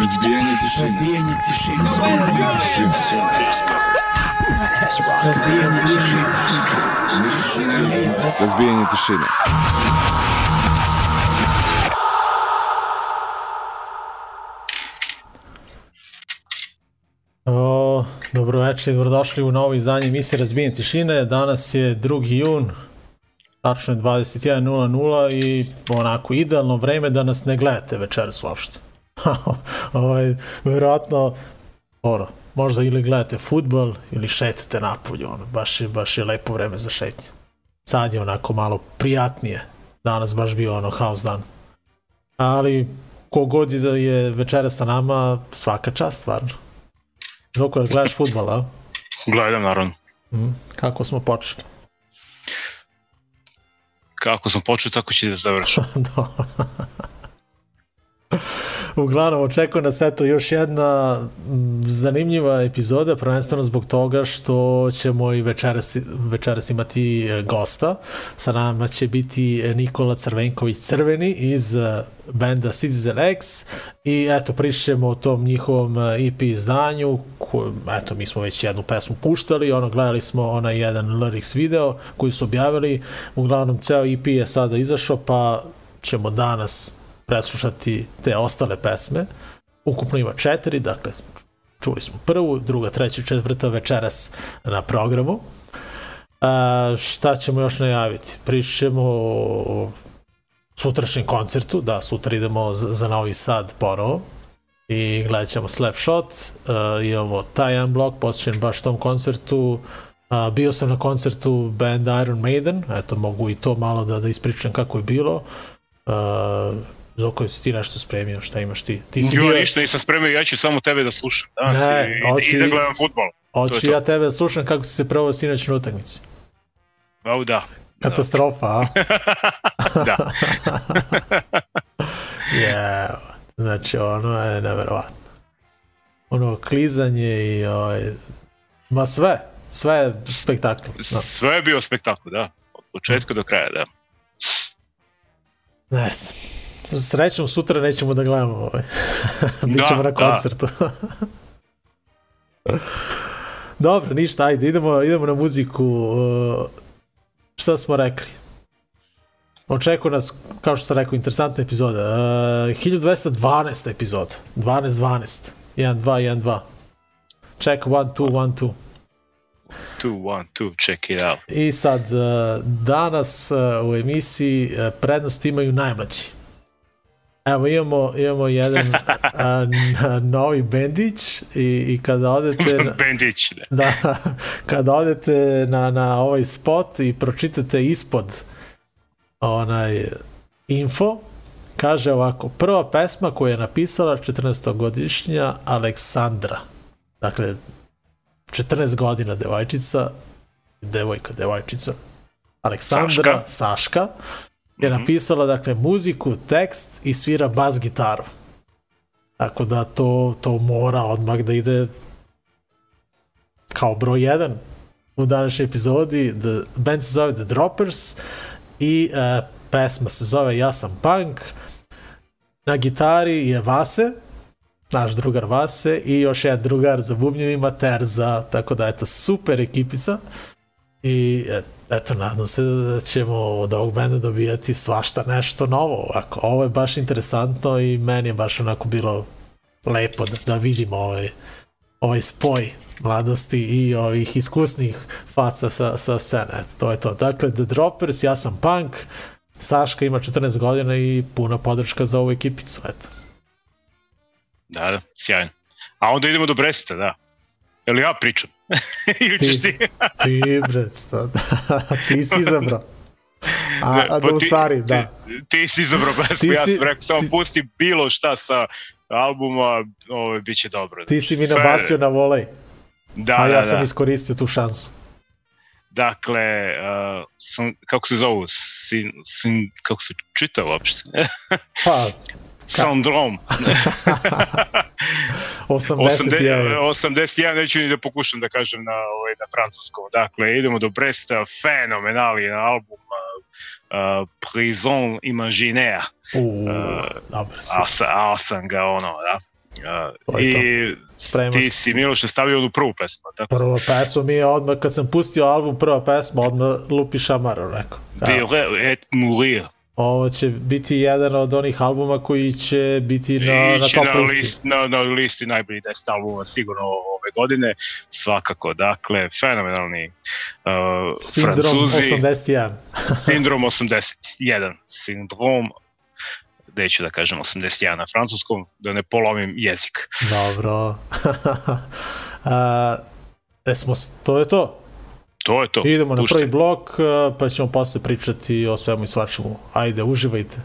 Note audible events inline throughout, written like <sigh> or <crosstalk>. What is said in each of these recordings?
Разбиение тишины. Разбиение тишины. Разбиение тишины. Разбиение тишины. O, dobroveče i dobrodošli u novo izdanje emisije Razbijen tišine. Danas je 2. jun, tačno je 21.00 i onako idealno vreme da nas ne gledate večeras uopšte. <laughs> ovaj, verovatno, ono, možda ili gledate futbol ili šetate napolju, ono, baš je, baš je lepo vreme za šetnje. Sad je onako malo prijatnije, danas baš bio ono haos dan. Ali kogod je da je večera sa nama, svaka čast stvarno. Zoko, gledaš futbol, a? Gledam, naravno. Mm, kako smo počeli? Kako sam počeo, tako će da završim. <laughs> Uglavnom, očekuje nas eto još jedna zanimljiva epizoda, prvenstveno zbog toga što ćemo i večeras, večeras imati e, gosta. Sa nama će biti Nikola Crvenković Crveni iz e, benda Citizen X i eto pričamo o tom njihovom e, EP izdanju ko, eto mi smo već jednu pesmu puštali ono gledali smo onaj jedan lyrics video koji su objavili uglavnom ceo EP je sada izašao pa ćemo danas preslušati te ostale pesme. Ukupno ima četiri, dakle, čuli smo prvu, druga, treća, četvrta večeras na programu. A, šta ćemo još najaviti? Pričamo o sutrašnjem koncertu, da, sutra idemo za, za Novi Sad ponovo i gledat ćemo Slapshot, uh, imamo taj unblock, posvećen baš tom koncertu, uh, bio sam na koncertu band Iron Maiden, eto mogu i to malo da, da ispričam kako je bilo, uh, Zoko, jesi ti nešto spremio? Šta imaš ti? Ti si Jo, bio... ništa nisam spremio, ja ću samo tebe da slušam danas Ne, i, hoću i da gledam futbol. to Hoću ja tebe da slušam kako si se provao sinoć na utakmici. Au da. Katastrofa, a? <laughs> Da. <laughs> Je, znači ono je neverovatno. Ono klizanje i ovaj, ma sve, sve je spektakl. No, Sve je bio spektakl, da. Od početka do kraja, da. ne znam. Srećom sutra nećemo da gledamo ovaj. <laughs> Bićemo Da, na da. koncertu. <laughs> Dobro, ništa, ajde, idemo, idemo na muziku. Uh, šta smo rekli? Očekuje nas, kao što sam rekao, interesantna epizoda. Uh, 1212 epizoda. 12-12. 1-2-1-2. Check 1-2-1-2. Two, one, two, check it out. I sad, uh, danas uh, u emisiji uh, prednost imaju najmlađi. Evo imamo, imamo jedan <laughs> a, n- novi bendić i, i kada odete na, <laughs> Bendić, da. da, <laughs> kada odete na, na ovaj spot i pročitate ispod onaj info kaže ovako prva pesma koju je napisala 14-godišnja Aleksandra. Dakle 14 godina devojčica devojka, devojčica. Aleksandra, Saška, Saška je napisala dakle muziku, tekst i svira bas gitaru tako da to, to mora odmah da ide kao broj 1 u današnjoj epizodi. The, band se zove The Droppers i uh, pesma se zove Ja sam punk. Na gitari je Vase, naš drugar Vase i još jedan drugar za bubnjevima Terza, tako da eto super ekipica i et- eto nadam se da ćemo od ovog benda dobijati svašta nešto novo ovako. Ovo je baš interesantno i meni je baš onako bilo lepo da, da vidimo ovaj, ovaj spoj mladosti i ovih iskusnih faca sa, sa scene. Eto, to je to. Dakle, The Droppers, ja sam punk, Saška ima 14 godina i puna podrška za ovu ekipicu. Eto. Da, da, sjajno. A onda idemo do Bresta, da. Jel ja pričam? <laughs> Ili ćeš ti? Ti, <laughs> bre, sta, <laughs> ti si izabrao. A, Ne, a pa da u ti- stvari, da. Ti, ti si izabrao pesmu, Ti ja sam rekao, samo ti- pusti bilo šta sa albuma, ovo bit će dobro. Ti si mi Sve- nabacio na volej, Da, a da, ja da. sam iskoristio tu šansu. Dakle, uh, sam, kako se zovu, sin, sin, kako se čita uopšte? Pa, Sandrom. 81. 81, neću ni da pokušam da kažem na, ovaj, na francuskom. Dakle, idemo do Bresta, fenomenalni album uh, uh, Prison Imaginaire. U, dobro si. A, sa, a sam ga ono, da. Uh, I Sprema ti si Miloše stavio onu prvu pesmu, tako? Prva pesma mi je odmah, kad sam pustio album, prva pesma, odmah lupi šamara, rekao. De et mourir. Ovo će biti jedan od onih albuma koji će biti na, I na top na listi. List, na, na listi najboljih 10 albuma sigurno ove godine, svakako. Dakle, fenomenalni uh, Sindrom Francuzi. 81. <laughs> Sindrom 81. Sindrom neću da kažem 81 na francuskom, da ne polomim jezik. Dobro. <laughs> A, esmo, to je to? To je to. Idemo na prvi blok, pa ćemo posle pričati o svemu i svačemu. Ajde, uživajte.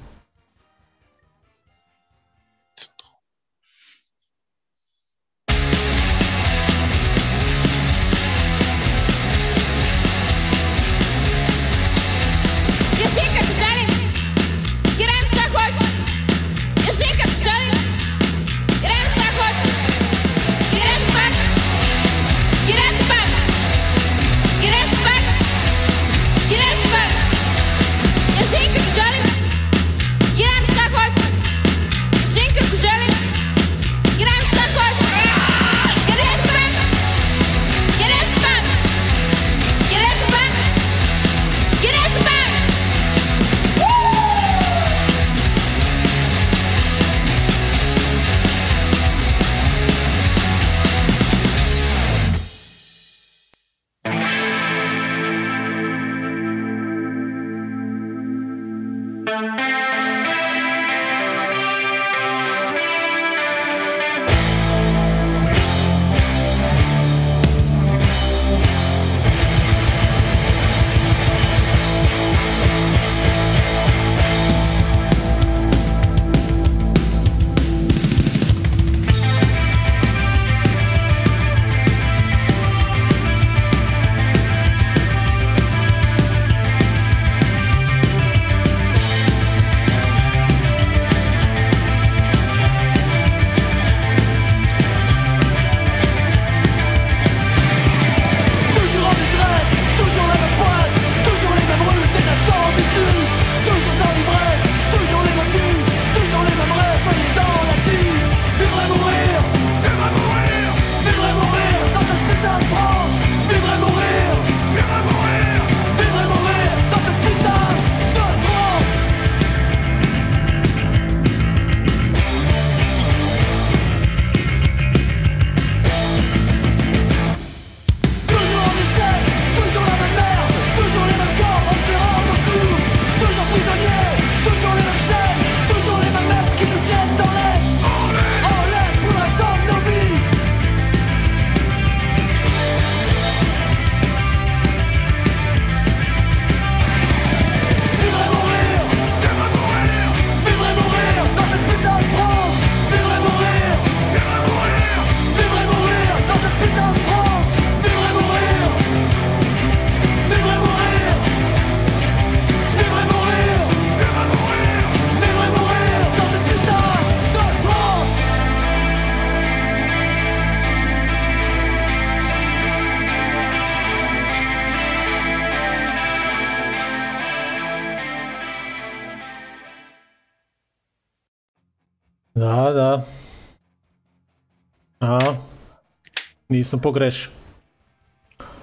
Nisam pogrešio.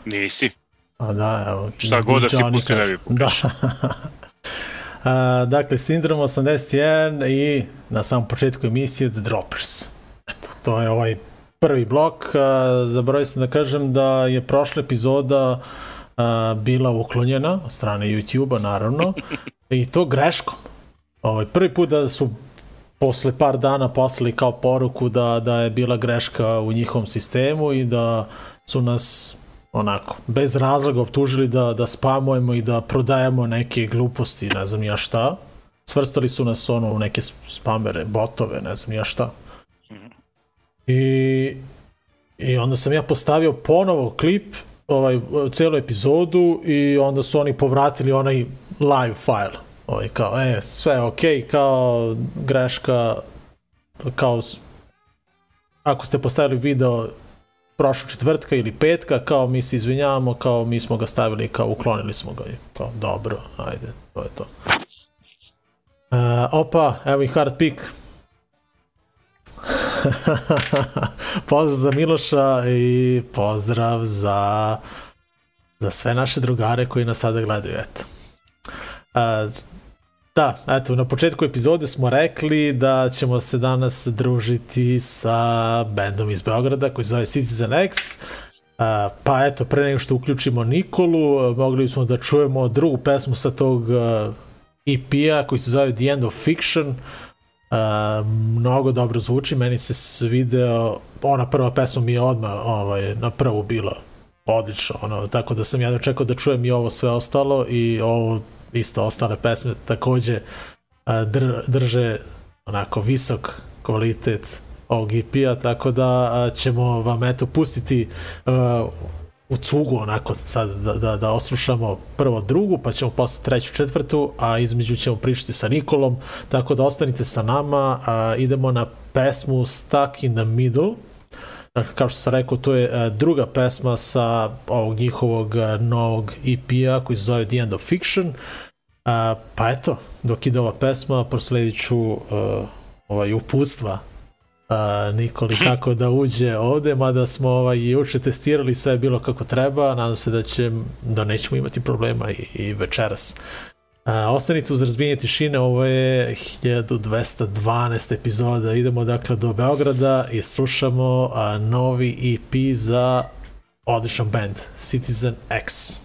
Nisi. A da, evo. Šta god da si pustio ne bi pogrešio. Da. <laughs> A, dakle, Sindrom 81 i na samom početku emisije The Droppers. Eto, to je ovaj prvi blok. A, zaboravio sam da kažem da je prošla epizoda a, bila uklonjena od strane YouTube-a, naravno, <laughs> i to greškom. Ovaj, prvi put da su posle par dana poslali kao poruku da, da je bila greška u njihovom sistemu i da su nas onako, bez razloga optužili da, da spamujemo i da prodajemo neke gluposti, ne znam ja šta. Svrstali su nas ono u neke spamere, botove, ne znam ja šta. I, I onda sam ja postavio ponovo klip, ovaj, celu epizodu i onda su oni povratili onaj live file ovaj, kao, e, sve okay, kao greška, kao, ako ste postavili video prošlo četvrtka ili petka, kao mi se izvinjavamo, kao mi smo ga stavili, kao uklonili smo ga, kao dobro, ajde, to je to. Uh, opa, evo i hard pick. <laughs> pozdrav za Miloša i pozdrav za, za sve naše drugare koji nas sada gledaju, eto. A, da, eto, na početku epizode smo rekli da ćemo se danas družiti sa bendom iz Beograda koji se zove Citizen X. Pa eto, pre nego što uključimo Nikolu, mogli smo da čujemo drugu pesmu sa tog EP-a koji se zove The End of Fiction. Uh, mnogo dobro zvuči, meni se svideo, ona prva pesma mi je odmah ovaj, na prvu bila odlično, ono, tako da sam ja dočekao da čujem i ovo sve ostalo i ovo isto ostale pesme takođe uh, dr, drže onako visok kvalitet ovog EP-a, tako da ćemo vam eto pustiti uh, u cugu onako sad da, da, da oslušamo prvo drugu, pa ćemo posle treću, četvrtu, a između ćemo pričati sa Nikolom, tako da ostanite sa nama, idemo na pesmu Stuck in the Middle, Dakle, kao što sam rekao, to je a, druga pesma sa ovog njihovog a, novog EP-a koji se zove The End of Fiction. A, pa eto, dok ide ova pesma, prosledit ću a, ovaj, uputstva a, Nikoli mhm. kako da uđe ovde, mada smo ovaj, juče testirali, sve je bilo kako treba, nadam se da, će, da nećemo imati problema i, i večeras. A, ostanite uz razbijenje tišine, ovo je 1212 epizoda, idemo dakle do Beograda i slušamo a, novi EP za odličan band, Citizen X.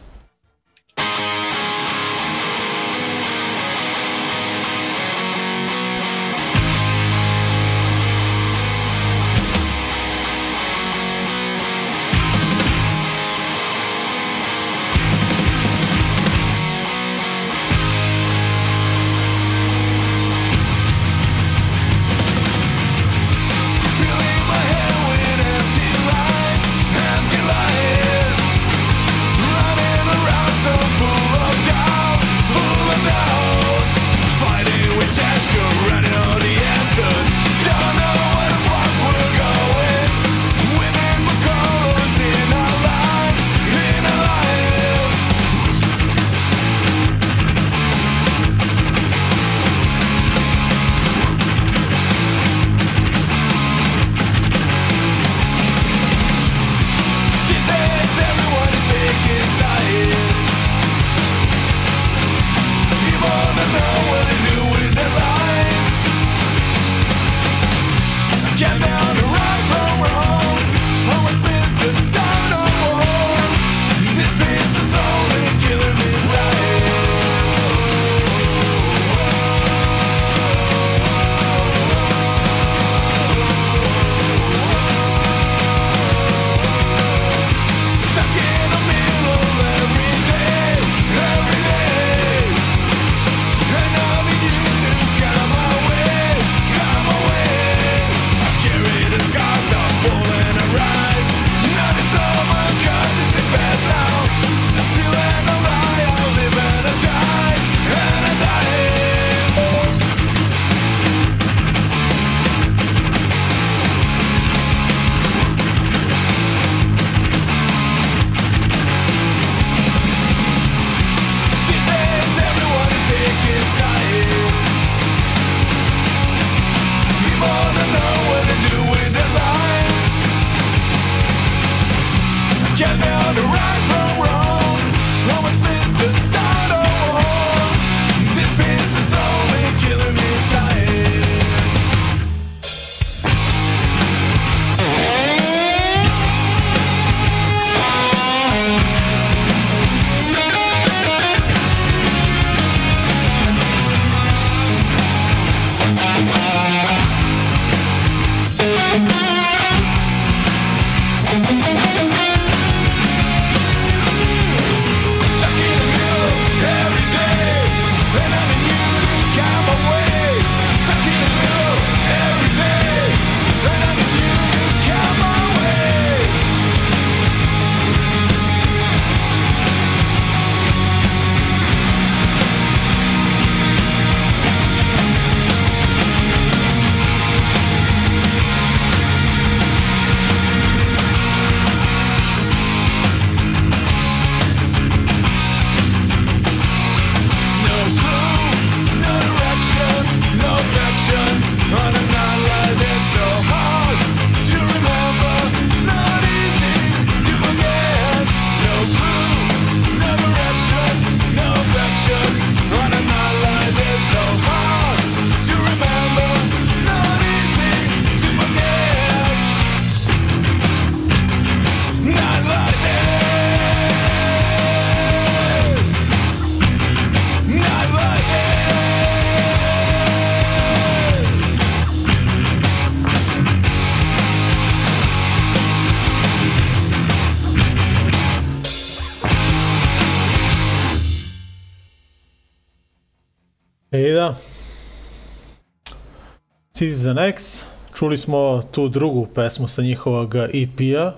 Citizen X, čuli smo tu drugu pesmu sa njihovog EP-a,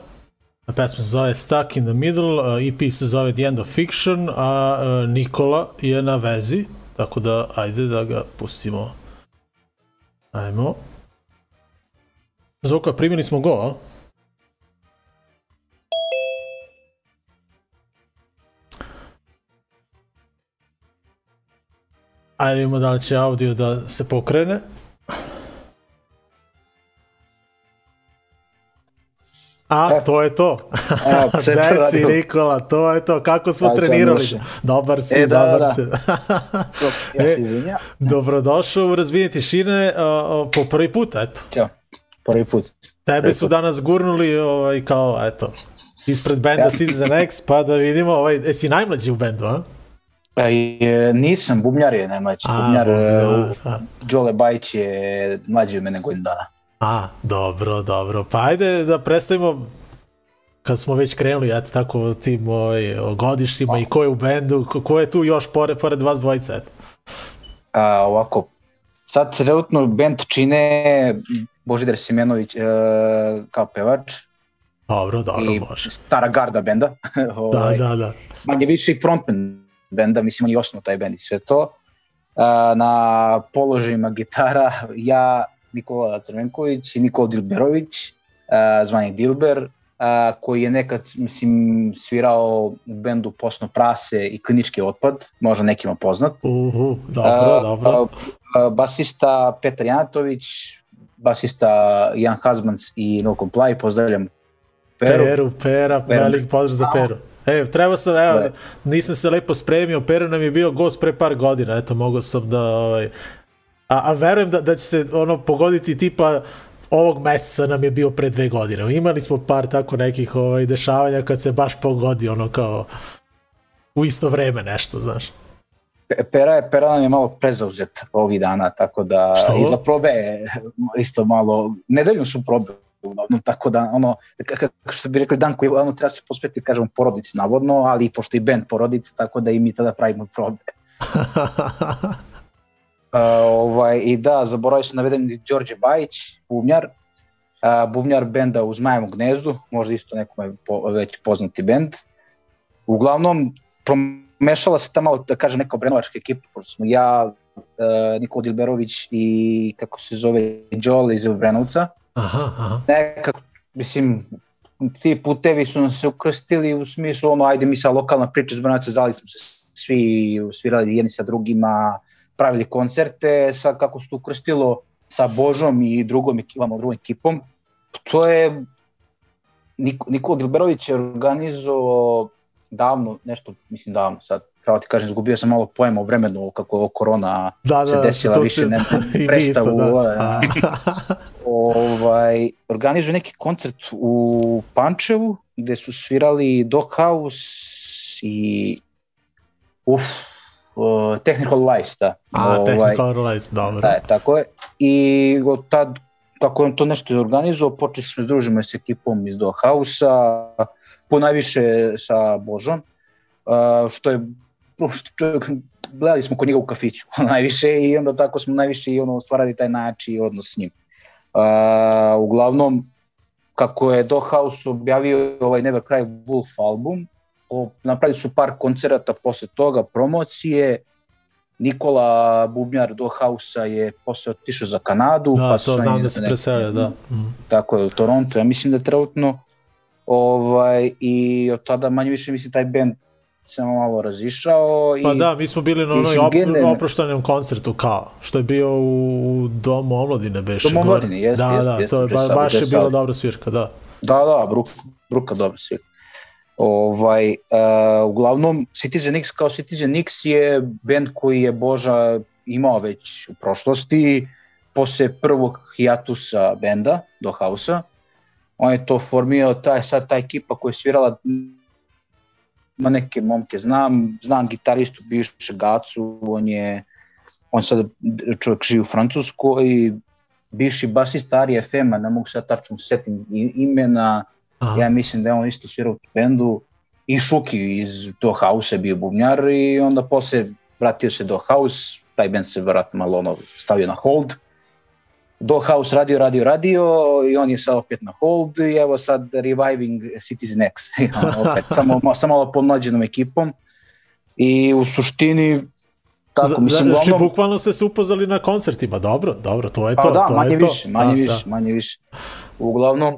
pesma se zove Stuck in the Middle, EP se zove The End of Fiction, a Nikola je na vezi, tako da ajde da ga pustimo. Ajmo. Zvuka, primili smo go, a? Ajde vidimo da li će audio da se pokrene. A, e, to je to. <laughs> Gde si Nikola, to je to. Kako smo Ajde, trenirali? Može. Dobar si, e, da, dobar da. si. <laughs> ja e, dobrodošao u razvijenje tišine uh, po prvi put, eto. Ćao, prvi put. Tebe prvi su put. danas gurnuli ovaj, kao, eto, ispred benda ja. Citizen X, pa da vidimo, ovaj, jesi najmlađi u bendu, a? E, nisam, bubnjar je najmlađi. A, bubnjar, bubnjar da. Đole Bajić je mlađi od mene godin dana. A, dobro, dobro. Pa ajde da predstavimo kad smo već krenuli, eto tako tim ovaj, godištima oh. i ko je u bendu, ko, ko je tu još pored, pored vas dvojica, eto. A, ovako, sad trenutno bend čine Božidar Simenović e, kao pevač. Dobro, dobro, i može. stara garda benda. <laughs> ovaj, da, da, da. Manje više i frontman benda, mislim on je osnovno taj bend i sve to. A, na položajima gitara ja Nikola Crvenković i Nikola Dilberović, uh, zvani Dilber, uh, koji je nekad mislim, svirao u bendu Posno prase i Klinički otpad, možda nekima poznat. Uhu, dobro, uh, dobro. Uh, basista Petar Janatović, basista Jan Hazmans i No Comply, pozdravljam Peru. Peru, Pera, Peru. velik pozdrav za Peru. E, treba sam, evo, da. nisam se lepo spremio, Pero nam je bio gost pre par godina, eto, mogao sam da, ovaj, A, a verujem da, da će se ono pogoditi tipa ovog meseca nam je bio pre dve godine. Imali smo par tako nekih ovaj, dešavanja kad se baš pogodi ono kao u isto vreme nešto, znaš. Pera je, Pera nam je malo prezauzet ovih dana, tako da Što? i za probe isto malo, nedeljno su probe uglavnom, tako da ono, kako što bi rekli dan koji ono, treba se posvetiti, kažemo, porodici navodno, ali pošto i band porodice, tako da i mi tada pravimo probe. <laughs> Ovaj, I da, zaboravio sam navedem Đorđe Bajić, bubnjar, uh, bubnjar benda u Zmajevom gnezdu, možda isto nekome po, već poznati bend. Uglavnom, promešala se ta malo, da kažem, neka obrenovačka ekipa, pošto smo ja, uh, Nikola Dilberović i kako se zove Đole iz Obrenovca. Aha, aha. Nekako, mislim, ti putevi su nam se ukrstili u smislu ono, ajde mi sa lokalna priča iz zali smo se svi, svirali jedni sa drugima, pravili koncerte, sad kako se to ukrstilo sa Božom i drugom ekipom, drugom ekipom, to je Nikola Gilberović je organizovao davno, nešto, mislim davno sad, pravo ti kažem, izgubio sam malo pojma o vremenu kako je korona da, da, se desila više se, ne, <laughs> predstavu. Da. <laughs> <laughs> ovaj, organizuje neki koncert u Pančevu gde su svirali Dog House i uf, uh, Technical Lies, da. A, ovaj, Technical Lies, dobro. Da, tako je. I od tad, kako je to nešto organizovao, počeli smo da družimo s ekipom iz Dohausa, po najviše sa Božom, uh, što je što, gledali smo kod njega u kafiću <laughs> najviše i onda tako smo najviše i ono stvarali taj način odnos s njim. Uh, uglavnom, kako je Dohaus objavio ovaj Never Cry Wolf album, o, napravili su par koncerata posle toga, promocije, Nikola Bubnjar do Hausa je posle otišao za Kanadu. Da, pa to znam da se preselio, da. Mm. Tako je, u Toronto. Ja mislim da je trenutno ovaj, i od tada manje više mislim taj band se malo razišao. Pa i, da, mi smo bili na onoj op, oproštanom koncertu kao, što je bio u Domu omladine beše. Domu omladine, jeste, da, jeste. Da, jest, to je, ba, baš je bila dobra svirka, da. Da, da, Bruka, Bruka dobra svirka. Ovaj, uh, uglavnom, Citizen X kao Citizen X je band koji je Boža imao već u prošlosti, posle prvog hiatusa benda, do Hausa. On je to formio, taj, sad ta ekipa koja je svirala ma neke momke znam, znam gitaristu bivše Gacu, on je on sad čovjek živi u Francuskoj bivši basist Ari FM-a, ne mogu sad tačno setim imena, Aha. Ja mislim da je on isto svirao u bendu i Šuki iz Do House je bio bubnjar i onda posle vratio se do House, taj band se vjerojatno malo ono stavio na hold. Dollhouse radio, radio, radio i on je sad opet na hold i evo sad reviving Citizen X, <laughs> opet, <laughs> samo, samo malo pomlađenom ekipom i u suštini tako, mislim, znači, uglavnom... bukvalno ste se upoznali na koncertima, dobro, dobro, to je pa to. da, to manje je više, to. manje A, više, da. manje više. Uglavnom,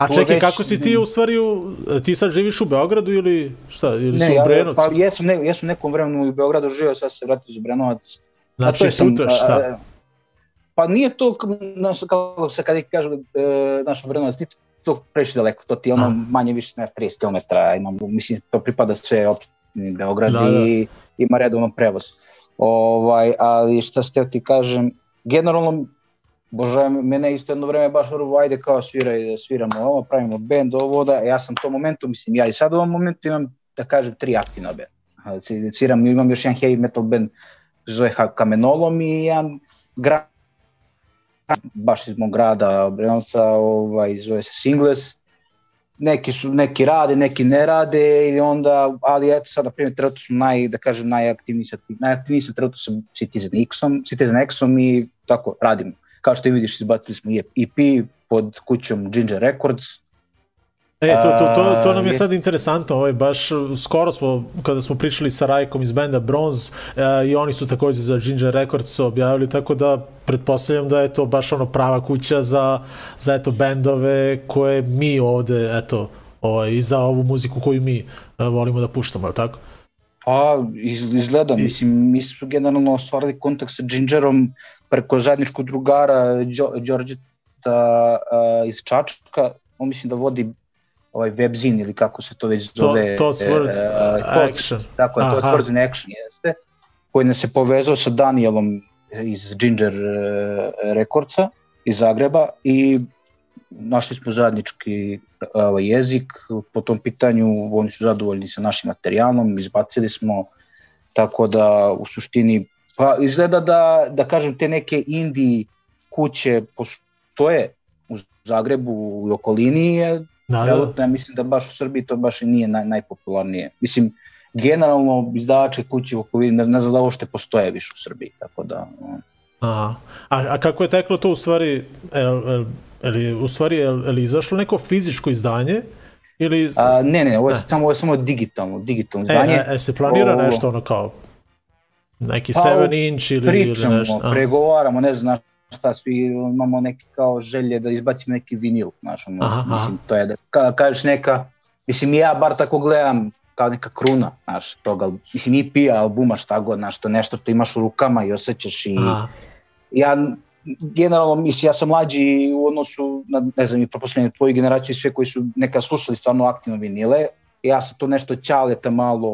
A čekaj, kako si ti u stvari, u- ti sad živiš u Beogradu ili šta, ili si ne, u ja, Brenovcu? pa jesam, ne, jesam nekom vremenu u Beogradu živio, sad se vratio za Brenovac. Znači, sam, putuješ, a, šta? Pa nije to, znaš, kako se kada kažu, e, naš Brenovac, nije to previše daleko, to ti je ono A. manje više, ne, 30 km, imam, mislim, to pripada sve opštini Beograd Da, da. i ima redovno prevoz. Ovaj, ali šta ste ti kažem, generalno, Bože, mene isto jedno vreme baš vrlo, ajde kao sviraj, da sviramo ovo, pravimo band, ovo, da, ja sam u tom momentu, mislim, ja i sad u ovom momentu imam, da kažem, tri aktivna benda. Sviram, imam još jedan heavy metal se zove Kamenolom i jedan grad, baš iz mog grada Brenovca, ovaj, zove se Singles. Neki su, neki rade, neki ne rade i onda, ali eto sad, na primjer, trenutno smo naj, da kažem, najaktivniji sa, najaktivniji sa trenutno sa Citizen X-om, Citizen X-om i tako radimo. Kao što i vidiš, izbacili smo EP pod kućom Ginger Records, E, to, to, to, to nam je sad interesantno, ovaj, baš uh, skoro smo, kada smo pričali sa Rajkom iz benda Bronze, e, i oni su takođe za Ginger Records objavili, tako da pretpostavljam da je to baš ono prava kuća za, za eto, bendove koje mi ovde, eto, ovaj, i za ovu muziku koju mi e, volimo da puštamo, je tako? Pa, iz, izgleda, I- mislim, mi smo generalno ostvarili kontakt sa Gingerom preko zajedničkog drugara Đo- Đorđeta uh, iz Čačka, on mislim da vodi ovaj webzin ili kako se to već To, zove. to Words e, Thoughts, Action. Tako je, to. Words Action, jeste, koji nas je povezao sa Danielom iz Ginger uh, Recordsa iz Zagreba i našli smo zajednički ovaj, jezik po tom pitanju, oni su zadovoljni sa našim materijalom, izbacili smo, tako da u suštini, pa izgleda da, da kažem te neke indie kuće postoje u Zagrebu i okolini, je, Da, da, ja mislim da baš u Srbiji to baš i nije naj, najpopularnije. Mislim, generalno izdavače kuće u okolini ne, ne znam da uopšte postoje više u Srbiji, tako da... Aha. A, a kako je teklo to u stvari, el, el, el, u stvari, el, el izašlo neko fizičko izdanje? Ili... A, ne, ne, ovo je, Ne. samo, ovo je samo digitalno, digitalno e, izdanje. e, e, se planira Ovo- nešto ono kao neki Pa, 7 inch ili, ili pričamo, nešto? A, pregovaramo, ne znam šta, svi imamo neke kao želje da izbacimo neki vinil, znaš, ono, Aha, aha. mislim, to je da, ka, kažeš neka, mislim, ja bar tako gledam, kao neka kruna, znaš, toga, mislim, EP albuma, šta god, znaš, to nešto što imaš u rukama i osjećaš i a, ja generalno mislim ja sam mlađi u odnosu na ne znam i pretpostavljam tvoju generaciju i sve koji su nekad slušali stvarno aktivno vinile ja sam to nešto ćaleta malo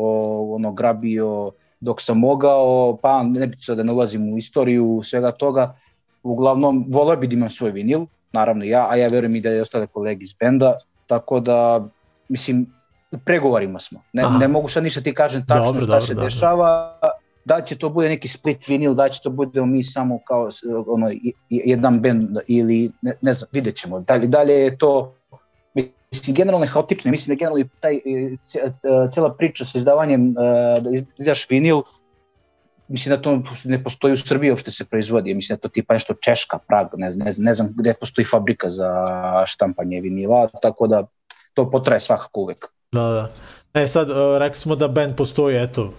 ono grabio dok sam mogao pa ne bi sad da ne ulazim u istoriju svega toga uglavnom voleo bi da imam svoj vinil naravno ja a ja verujem i da i ostale kolege iz benda tako da mislim u pregovorima smo ne, Aha. ne mogu sad ništa ti kažem tačno Dobro, šta dobro, se dobro. dešava da će to bude neki split vinil, da će to bude mi samo kao ono, jedan band ili ne, ne znam, vidjet ćemo. Dalje, dalje je to mislim, generalno je haotično, mislim da je generalno taj, e, e, cela priča sa izdavanjem, e, da izdaš vinil, mislim da to ne postoji u Srbiji uopšte se proizvodi, mislim da to tipa nešto Češka, Prag, ne, ne, ne znam gde postoji fabrika za štampanje vinila, tako da to potraje svakako uvek. da, da. E sad, rekli smo da band postoji, eto,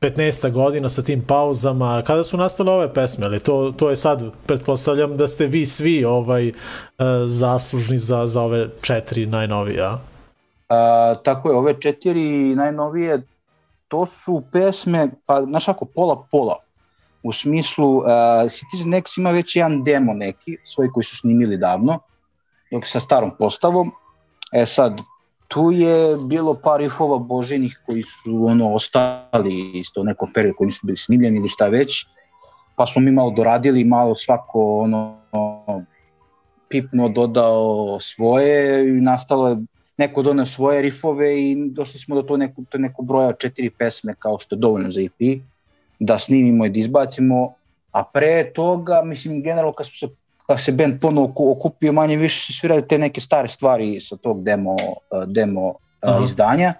15 godina sa tim pauzama. Kada su nastale ove pesme? Ali to, to je sad, pretpostavljam da ste vi svi ovaj uh, zaslužni za, za ove četiri najnovije, a? Tako je, ove četiri najnovije, to su pesme, pa znaš ako, pola pola. U smislu, uh, Citizen X ima već jedan demo neki, svoj koji su snimili davno, dok sa starom postavom. E sad, tu je bilo par riffova božinih koji su ono ostali isto u nekom periodu koji nisu bili snimljeni ili šta već, pa smo mi malo doradili, malo svako ono pipno dodao svoje i nastalo je neko doneo svoje rifove i došli smo do to neko, to neko broja četiri pesme kao što je dovoljno za EP, da snimimo i da izbacimo, a pre toga, mislim, generalno kad, smo se, kad se band ponovo oku- okupio, manje više se svirali te neke stare stvari sa tog demo, demo Aha. izdanja.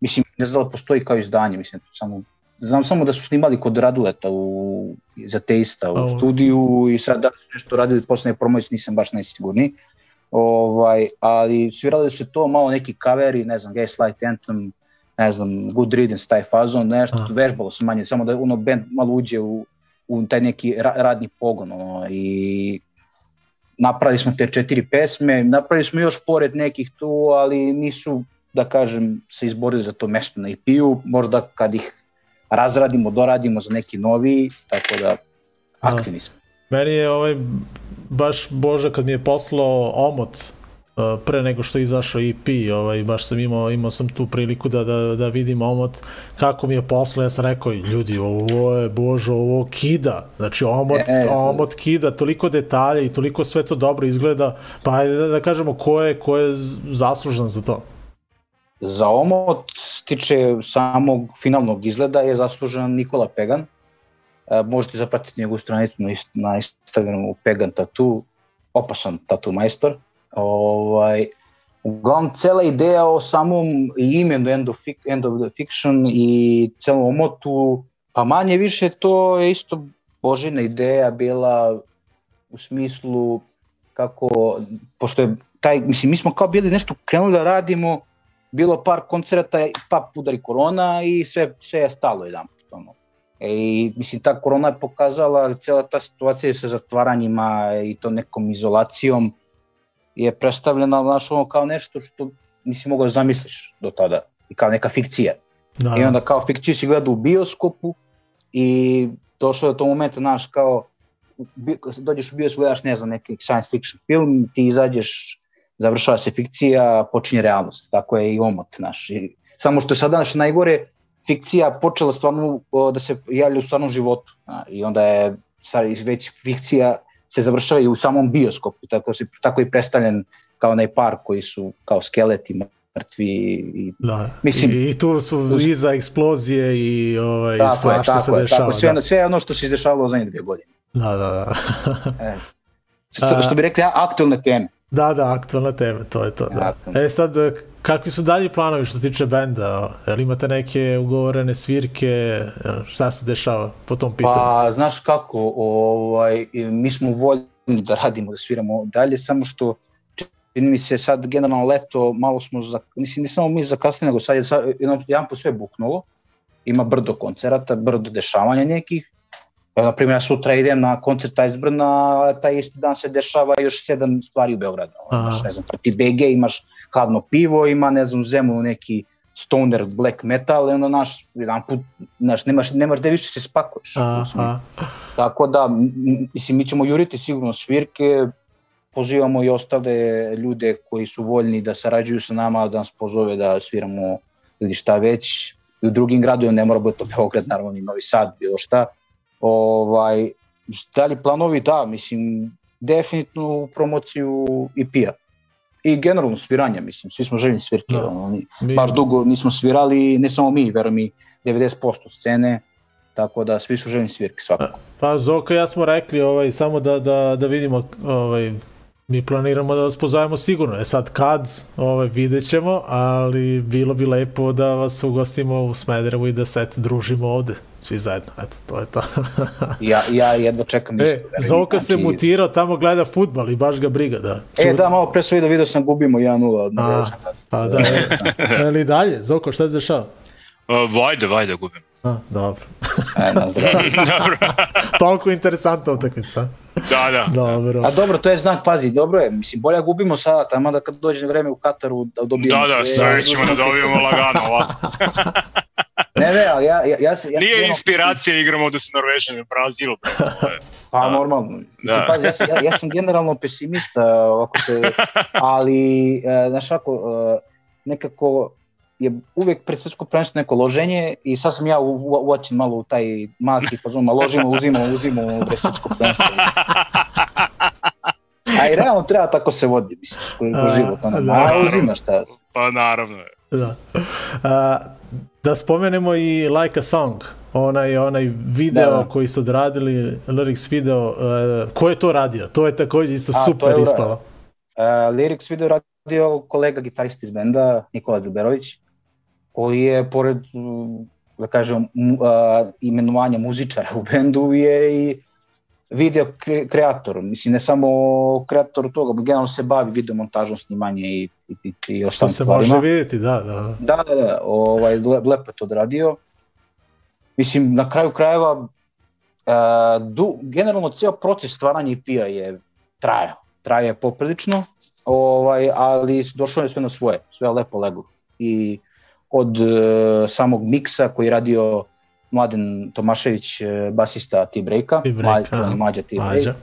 Mislim, ne znam da postoji kao izdanje, mislim, samo znam samo da su snimali kod Raduleta u, za Teista u Oh. studiju i sad da su nešto radili posle promocije nisam baš najsigurniji. Ovaj, ali svirali su to malo neki kaveri, ne znam, Gaslight Anthem, ne znam, Good Riddance, taj fazon, nešto, Aha. vežbalo se manje, samo da ono band malo uđe u, u taj neki ra, radni pogon, ono, i napravili smo te četiri pesme, napravili smo još pored nekih tu, ali nisu, da kažem, se izborili za to mesto na EP-u, možda kad ih razradimo, doradimo za neki novi, tako da aktivni smo. Meni je ovaj baš Boža kad mi je poslao omot pre nego što je izašao EP, ovaj, baš sam imao, imao sam tu priliku da, da, da vidim omot kako mi je poslao, ja sam rekao, ljudi, ovo je, Bože, ovo kida, znači omot, E, e, omot kida, toliko detalja i toliko sve to dobro izgleda, pa ajde da, da kažemo ko je, ko je zaslužan za to. Za omot tiče samog finalnog izgleda je zaslužen Nikola Pegan. E, možete zapratiti njegovu stranicu na Instagramu Pegan Tattoo, opasan tattoo majstor. Ovaj, uglavnom, cela ideja o samom imenu End of, End of the Fiction i celom omotu, pa manje više to je isto Božina ideja bila u smislu kako, pošto je taj, mislim, mi smo kao bili nešto krenuli da radimo, bilo par koncerata, pa udari korona i sve, sve je stalo jedan ono. E, I mislim, ta korona je pokazala, cela ta situacija sa zatvaranjima i to nekom izolacijom je predstavljena znaš, ono, kao nešto što nisi mogao da zamisliš do tada i kao neka fikcija. Da, I onda kao fikciju si gledao u bioskopu i došlo je do tog momenta, znaš, kao dođeš u bioskop, gledaš, ne znam, neki science fiction film, ti izađeš, završava se fikcija, počinje realnost. Tako je i omot, znaš. I, samo što je sada, znaš, najgore, fikcija počela stvarno o, da se javlja u stvarnom životu. A, I onda je sad već fikcija se završava i u samom bioskopu, tako, se, tako je predstavljen kao onaj par koji su kao skeleti, mrtvi i da. mislim- I, I tu su iza eksplozije i ovaj, tako je, svašta se tako je, dešava. tako, sve, da. ono, sve ono što se izdešavalo u zadnje dve godine. da, da, da. <laughs> Što, A- što bi rekli, aktualne teme. Da, da, aktualna tema, to je to. Da. E sad, e, kakvi su dalji planovi što se tiče benda? Jel imate neke ugovorene svirke? Šta se dešava po tom pitanju? Pa, znaš kako, ovaj, mi smo voljni da radimo, da sviramo dalje, samo što čini mi se sad generalno leto, malo smo, za, mislim, ne samo mi zakasnili, nego sad je sad, jedan, jedan po sve buknulo, ima brdo koncerata, brdo dešavanja nekih, Evo, na primjer, ja sutra idem na koncert Iceburna, taj isti dan se dešava još sedam stvari u Beogradu. Imaš, ne znam, ti BG, imaš hladno pivo, ima, ne znam, u Zemunu neki stoner black metal, i onda, naš, jedan put, znaš, nemaš, nemaš gde više se spakuješ. Aha, Tako da, mislim, mi ćemo juriti sigurno svirke, pozivamo i ostale ljude koji su voljni da sarađuju sa nama, da nas pozove da sviramo ili šta već, i u drugim gradovima, ne mora biti to Beograd, naravno i Novi Sad, bilo šta. Ovaj, dalji planovi, da, mislim, definitivno promociju EP-a. I generalno sviranja, mislim, svi smo željni svirke, Da. ono, mi, baš dugo nismo svirali, ne samo mi, verujem mi, 90% scene, tako da svi su željni svirke svakako. Pa Zoka ja smo rekli ovaj, samo da, da, da vidimo ovaj, mi planiramo da vas pozovemo sigurno. E sad kad, ovaj, vidjet ćemo, ali bilo bi lepo da vas ugostimo u Smederevu i da se eto, družimo ovde, svi zajedno. Eto, to je to. <laughs> Ja, ja jedva čekam isto. e, Zoka se znači- mutirao, tamo gleda futbal i baš ga briga. Da. E, da, malo pre sam vidio, vidio sam gubimo 1-0 od A, pa da, e, <laughs> ali dalje, Zoko, šta se dešava? Uh, vajde, vajde gubim. A, dobro. E, na. <laughs> Toliko interesantna utakmica. da, da. Dobro. A dobro, to je znak, pazi, dobro je, mislim, bolje gubimo sada, tamo da kad dođe vreme u Kataru da dobijemo Da, da, sve ćemo da dobijemo <laughs> lagano ovako. Ne, ne, ali ja, ja, ja, se- ja, Nije ja, inspiracija igramo da se Norvežani u Brazilu. brate. Pa normalno. Mislim, Da. pazi, ja, sam, ja, ja sam generalno pesimista, ovako se, <laughs> ali, e, znaš ako, e, nekako je uvek pred svetsko prvenstvo neko loženje i sad sam ja u- u- uočen malo u taj maki fazon, ma ložimo, uzimo, uzimo u pred svetsko prvenstvo. A i realno treba tako se vodi, mislim, A, život. Ono, da. a uzimaš šta. Pa naravno. Da. A, da spomenemo i Like a Song, onaj, onaj video Da, da. koji su odradili, lyrics video, uh, ko je to radio? To je takođe isto A, super je ispalo. Uh, Lyrics video radio kolega gitarista iz benda Nikola Dilberović, koji je pored mm, da kažem, mu, uh, imenovanja muzičara u bendu je i video kre, kreator, mislim ne samo kreator toga, generalno se bavi video montažom, snimanje i, i, i, i ostalim stvarima. Što se može vidjeti, da, da. Da, da, da, ovaj, lepo je to odradio. Mislim, na kraju krajeva, uh, du, generalno ceo proces stvaranja EP-a je trajao, traje poprilično, ovaj, ali došlo je sve na svoje, sve lepo leglo. I od uh, samog miksa koji je radio Mladen Tomašević, e, basista T-Breaka, T-Breaka, Mađa T-Break.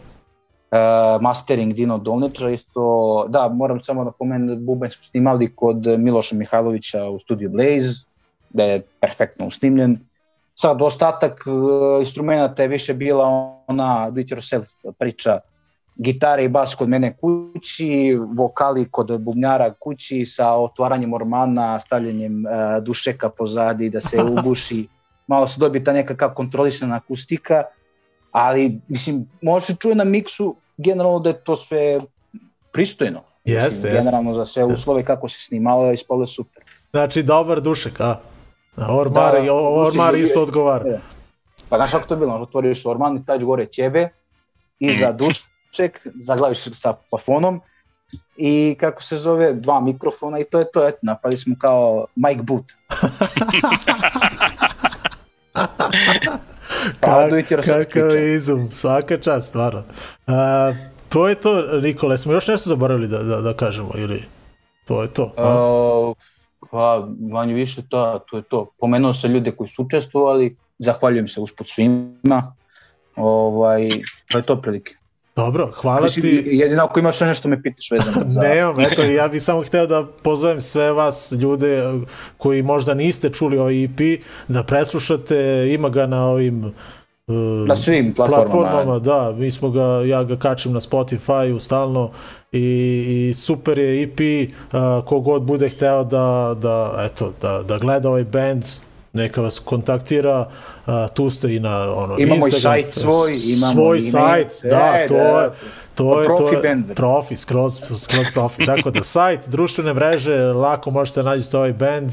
Uh, mastering Dino Dolniča, isto, da, moram samo da pomenem da Bubanj smo snimali kod Miloša Mihajlovića u studiju Blaze, da je perfektno usnimljen. Sad, ostatak uh, instrumenta je više bila ona do it yourself priča, gitare i bas kod mene kući, vokali kod bubnjara kući sa otvaranjem ormana, stavljanjem uh, dušeka pozadi da se <laughs> uguši malo se dobije ta nekakav kontrolisana akustika, ali mislim, može se čuje na miksu generalno da je to sve pristojno. Jeste, jeste. Generalno za sve uslove kako se snimalo, ispalo super. Znači, dobar dušek, a? Ormar, da, ormar isto odgovara. Da. Pa znaš kako to je bilo, otvoriš orman i tađ gore ćebe, iza mm. Dušek, zaglaviš sa plafonom i kako se zove, dva mikrofona i to je to, eto, napali smo kao Mike Boot. <laughs> Kak, kakav izum, svaka čast, stvarno. A, to je to, Nikole, smo još nešto zaboravili da, da, da kažemo, ili to je to? A? Uh, pa, manje više to, to je to. Pomenuo sam ljude koji su učestvovali, zahvaljujem se uspod svima, ovaj, to je to prilike. Dobro, hvala ti. Jedino ako imaš nešto me pitaš vezano. Za... <laughs> Nemam, eto, ja bih samo hteo da pozovem sve vas, ljude koji možda niste čuli ovaj EP, da preslušate, ima ga na ovim uh, na svim platformama. platformama. Da, mi smo ga, ja ga kačim na Spotify-u stalno i, i super je EP, uh, kogod bude hteo da, da, eto, da, da gleda ovaj band, neka vas kontaktira, a, tu ste i na ono, imamo Instagram, i sajt svoj, imamo svoj sajt, da, e, to da, je, to je, to je profi, skroz, skroz profi. Tako da sajt, društvene mreže, lako možete nađete ovaj band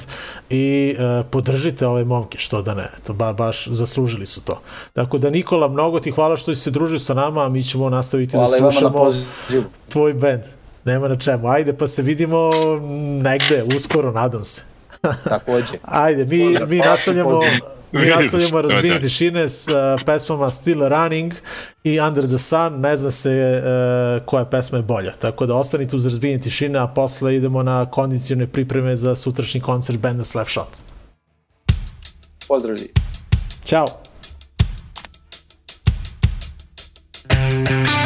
i uh, podržite ove momke, što da ne, to ba, baš zaslužili su to. Tako da Nikola, mnogo ti hvala što si se družio sa nama, a mi ćemo nastaviti da hvala da slušamo tvoj band. Nema na čemu. Ajde, pa se vidimo negde, uskoro, nadam se. Takođe. <laughs> Ajde, mi, mi nastavljamo... Mi nastavljamo razbijenje tišine s uh, pesmama Still Running i Under the Sun, ne zna se uh, koja pesma je bolja. Tako da ostanite uz razbijenje tišine, a posle idemo na kondicione pripreme za sutrašnji koncert benda Slapshot. Pozdrav Ćao. Dobro,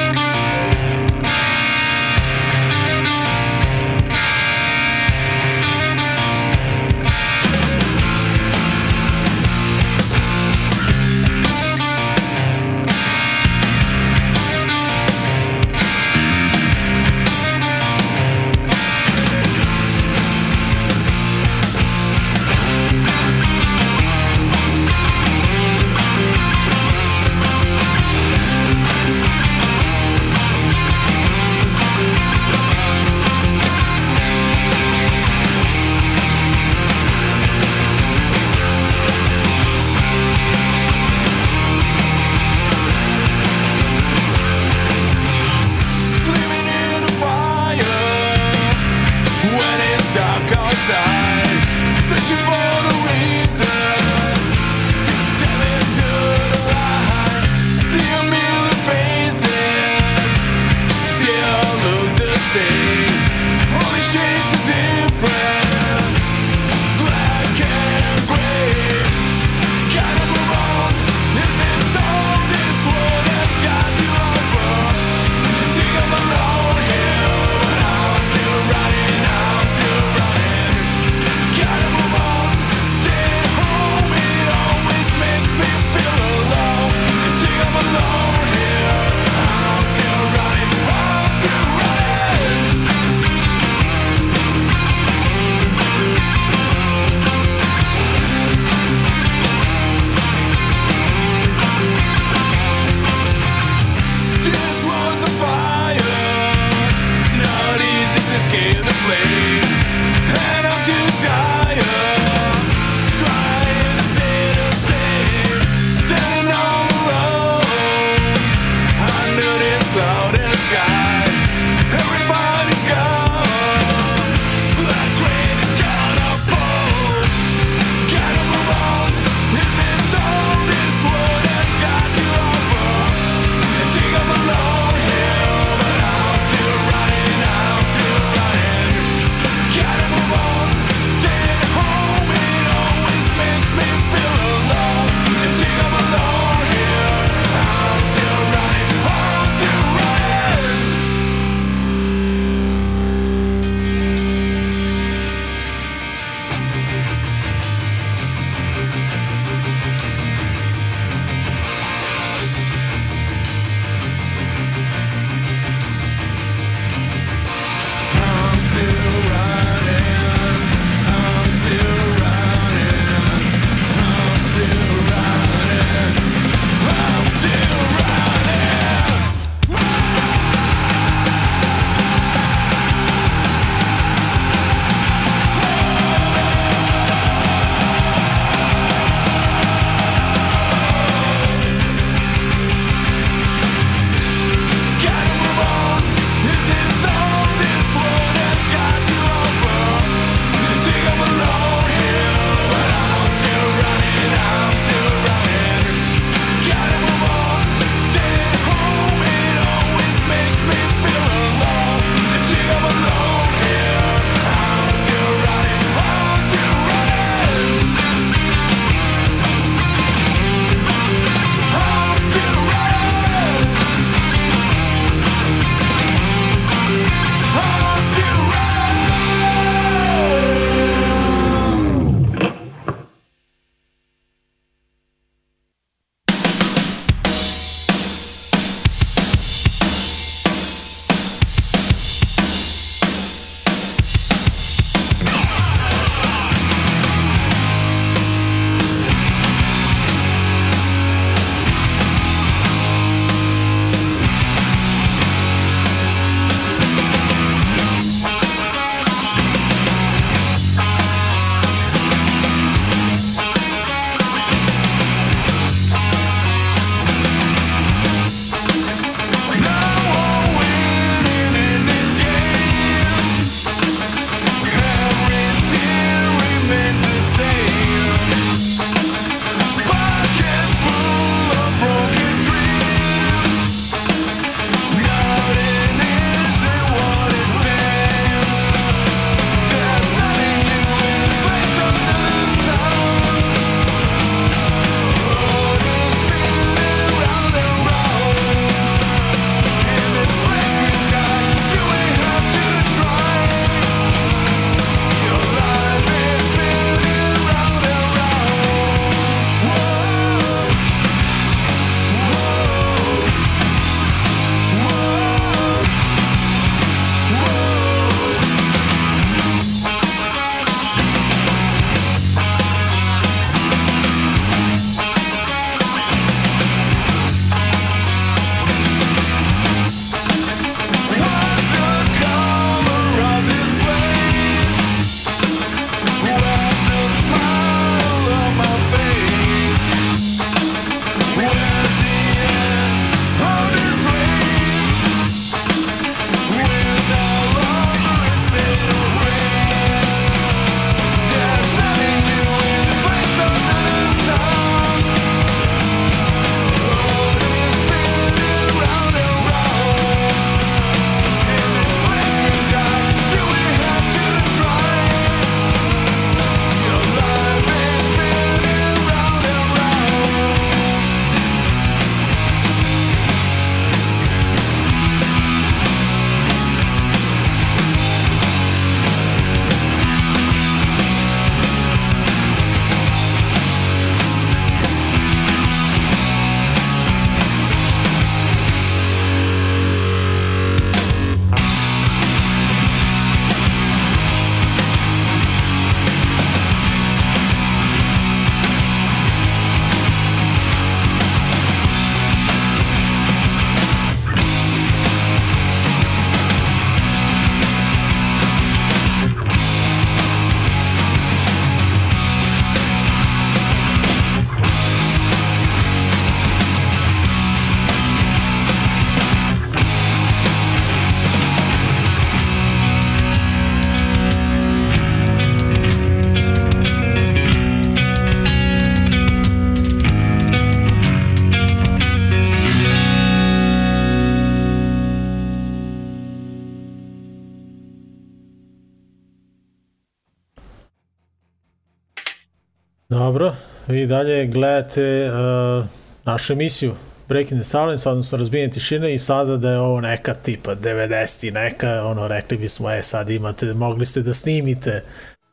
vi dalje gledate uh, našu emisiju Breaking the Silence, odnosno razbijenje tišine i sada da je ovo neka tipa 90 i neka, ono, rekli bismo, e, sad imate, mogli ste da snimite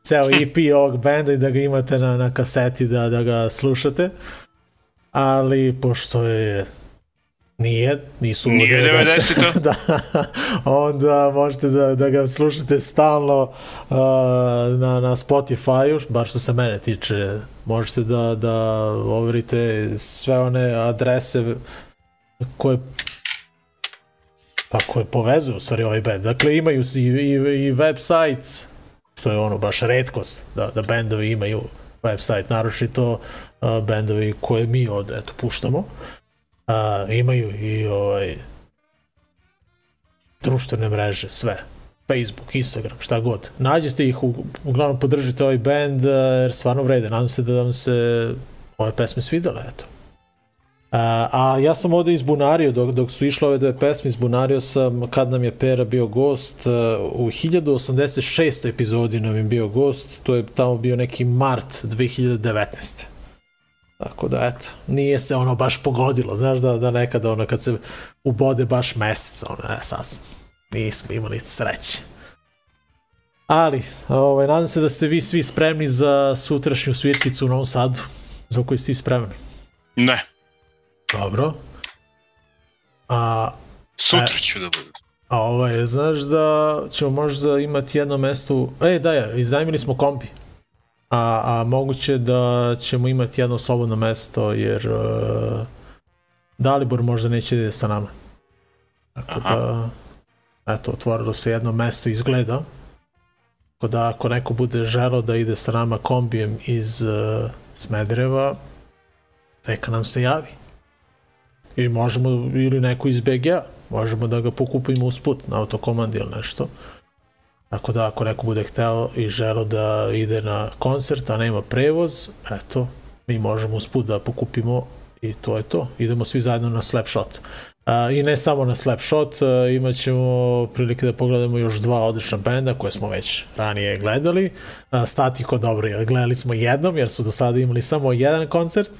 ceo EP ovog benda i da ga imate na, na kaseti da, da ga slušate, ali pošto je Nije, nisu Nije 90. 90 <laughs> da, onda možete da, da ga slušate stalno uh, na, na Spotify-u, bar što se mene tiče. Možete da, da overite sve one adrese koje pa koje povezuju u stvari ovaj band. Dakle, imaju i, i, i website, što je ono baš redkost, da, da bendovi imaju website, naročito uh, bendovi koje mi ovde eto, puštamo. Uh, imaju i ovaj društvene mreže, sve. Facebook, Instagram, šta god. Nađete ih, uglavnom podržite ovaj band, jer stvarno vrede. Nadam se da vam se ove pesme svidele, eto. A, a ja sam ovde izbunario, dok, dok su išle ove dve pesme, izbunario sam kad nam je Pera bio gost, u 1086. epizodi nam je bio gost, to je tamo bio neki mart 2019. Tako da, eto, nije se ono baš pogodilo, znaš da, da nekada ono kad se ubode baš mesec, ono, e, sad nismo imali sreće. Ali, ovaj, nadam se da ste vi svi spremni za sutrašnju svirkicu u Novom Sadu, za koju si spreman. Ne. Dobro. A, Sutra ću da budem. A ovaj, znaš da ćemo možda imati jedno mesto, e da je, iznajmili smo kombi a, a moguće da ćemo imati jedno slobodno mesto jer uh, Dalibor možda neće ide sa nama. Tako Aha. da, eto, otvorilo se jedno mesto izgleda. Tako da ako neko bude želo da ide sa nama kombijem iz uh, Smedereva, neka nam se javi. I možemo, ili neko iz BGA, možemo da ga pokupimo usput na autokomandi ili nešto. Tako da ako neko bude hteo i želo da ide na koncert, a nema prevoz, eto, mi možemo usput da pokupimo i to je to. Idemo svi zajedno na Slapshot. A, I ne samo na Slapshot, a, imat ćemo prilike da pogledamo još dva odlična benda koje smo već ranije gledali. A, Statiko, dobro, gledali smo jednom jer su do sada imali samo jedan koncert.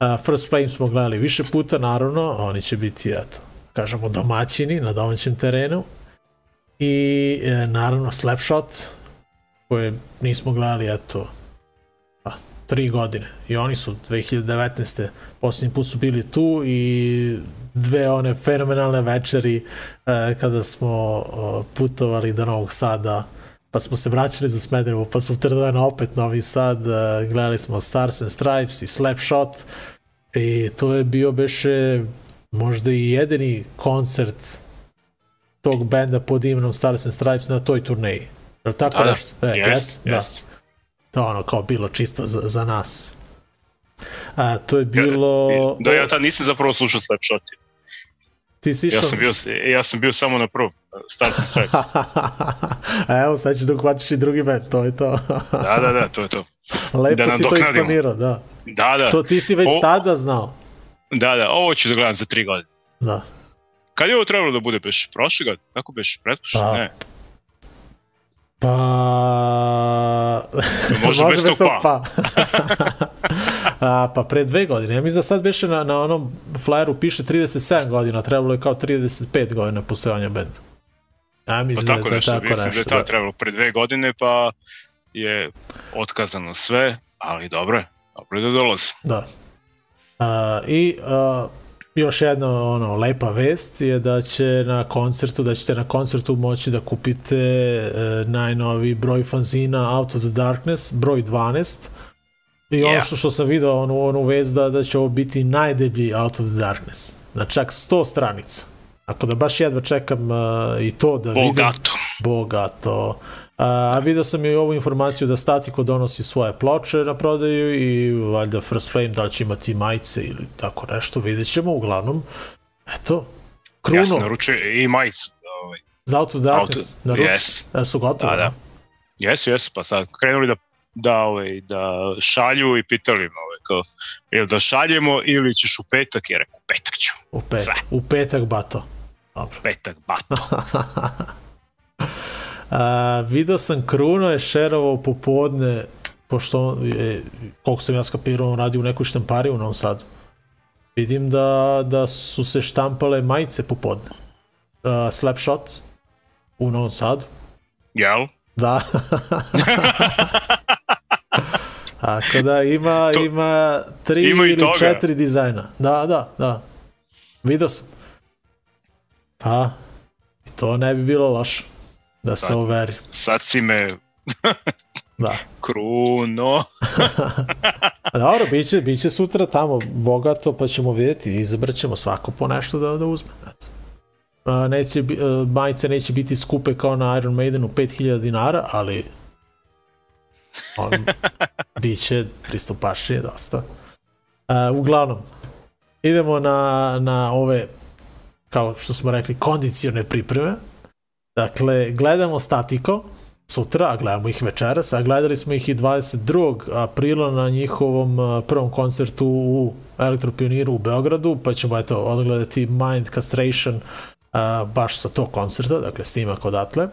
A, First Flame smo gledali više puta, naravno, oni će biti, eto, kažemo, domaćini na domaćem terenu i e, naravno Slapshot koje nismo gledali eto pa, tri godine i oni su 2019. posljednji put su bili tu i dve one fenomenalne večeri e, kada smo e, putovali do Novog Sada pa smo se vraćali za Smederevo pa su dan opet Novi Sad e, gledali smo Stars and Stripes i Slapshot i to je bio beše možda i jedini koncert tog benda pod imenom Stars and Stripes na toj turneji. Je li tako da, nešto? Da, e, yes, jest, da. Yes. To ono kao bilo čisto za, za nas. A, to je bilo... Da, ja tad nisam zapravo slušao Slapshot. Ti si išao... Ja sam bio, ja sam bio samo na prvom, Stars and Stripes. Evo, sad ćeš da uhvatiš i drugi band, to je to. da, da, da, to je to. Lepo da si to isplanirao, da. Da, da. To ti si već o... tada znao. Da, da, ovo ću da gledam za tri godine. Da. Kad je ovo trebalo da bude beš prošle godine? Kako beš pretpošle? Pa, ne. Pa... Može, <laughs> Može bez tog pa. pa. <laughs> A, pa pre dve godine. Ja mislim da sad beše na, na onom flyeru piše 37 godina, trebalo je kao 35 godina postojanja benda. Ja mislim pa tako da, nešto, da tako mislim nešto. da je ta trebalo pre dve godine, pa je otkazano sve, ali dobro je, dobro je da dolazi. Da. A, I a, još jedna ono lepa vest je da će na koncertu da ćete na koncertu moći da kupite e, najnovi broj fanzina Out of the Darkness broj 12 i yeah. ono što, što sam video onu, onu vest da, da će ovo biti najdeblji Out of the Darkness na čak 100 stranica Tako da baš jedva čekam uh, i to da Bogato. vidim. Bogato. Bogato. A vidio sam i ovu informaciju da Statiko donosi svoje ploče na prodaju i valjda First Flame da li će imati majice ili tako nešto, vidjet ćemo uglavnom. Eto, Kruno. Ja sam naručio i majicu. Ovaj. Za Out of Darkness, Out, naruči. Yes. E, su gotovi? Da, da. Jesu, jesu, pa sad krenuli da da, ovaj, da šalju i pitali me ovaj, kao, ili da šaljemo ili ćeš u petak, jer rekao, petak ću. U petak, u petak bato. Dobro. Petak bato. <laughs> A, video sam Kruno je šerovao popodne pošto je, koliko sam ja skapirao, on radi u nekoj štampari u Novom Sadu. Vidim da, da su se štampale majice popodne. Uh, Slapshot u Novom Sadu. Jel? Da. <laughs> Tako da ima, to, ima tri ima ili toga. četiri dizajna. Da, da, da. Vidio sam. Pa, i to ne bi bilo loše da se overi. Sad si me <laughs> Da. Kruno. <laughs> Dobro, bit će, bit će sutra tamo bogato, pa ćemo vidjeti, izabrat ćemo svako po nešto da, da uzme. Neće, majice neće biti skupe kao na Iron Maidenu 5000 dinara, ali on, <laughs> bit će pristupačnije dosta. Uglavnom, idemo na, na ove, kao što smo rekli, kondicione pripreme. Dakle, gledamo statiko, sutra, a gledamo ih večeras, a gledali smo ih i 22. aprila na njihovom prvom koncertu u Elektropioniru u Beogradu, pa ćemo eto odgledati Mind Castration a, baš sa tog koncerta, dakle snimak odatle.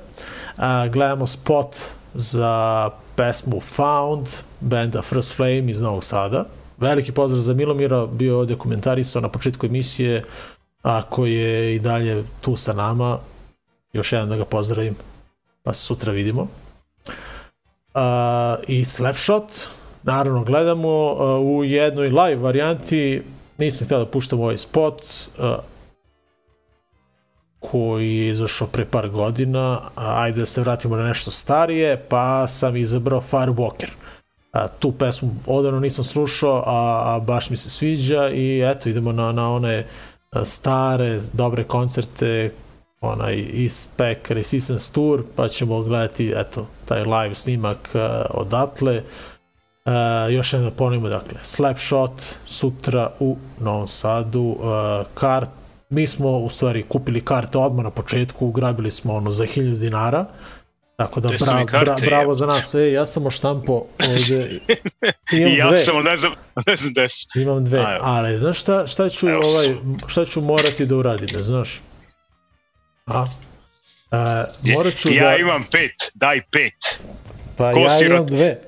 A, gledamo spot za pesmu Found, benda First Flame iz Novog Sada. Veliki pozdrav za Milomira, bio dokumentarisao na početku emisije, a koji je i dalje tu sa nama. Još jedan da ga pozdravim pa se sutra vidimo. Uh, I Slapshot, naravno gledamo uh, u jednoj live varijanti, nisam htio da puštam ovaj spot, uh, koji je izašao pre par godina, a ajde da se vratimo na nešto starije, pa sam izabrao Firewalker. A, tu pesmu odavno nisam slušao, a, a baš mi se sviđa i eto idemo na, na one stare, dobre koncerte onaj e-spec Resistance Tour, pa ćemo gledati eto, taj live snimak uh, odatle. Uh, još jedno da ponovimo, dakle, Slapshot sutra u Novom Sadu, uh, kart, mi smo u stvari kupili karte odmah na početku, ugrabili smo ono za 1000 dinara, Tako da bra, karte, bra, bravo za nas. E, ja sam oštampo ovde. <laughs> Imam I ja dve. sam, ne znam, <laughs> ne znam des. Imam dve, Ajde. ali znaš šta, šta ću, Evo ovaj, šta ću morati da uradim, ne znaš? A? A, morat ću ja da... imam pet, daj pet. Pa Ko ja sirot... imam dve.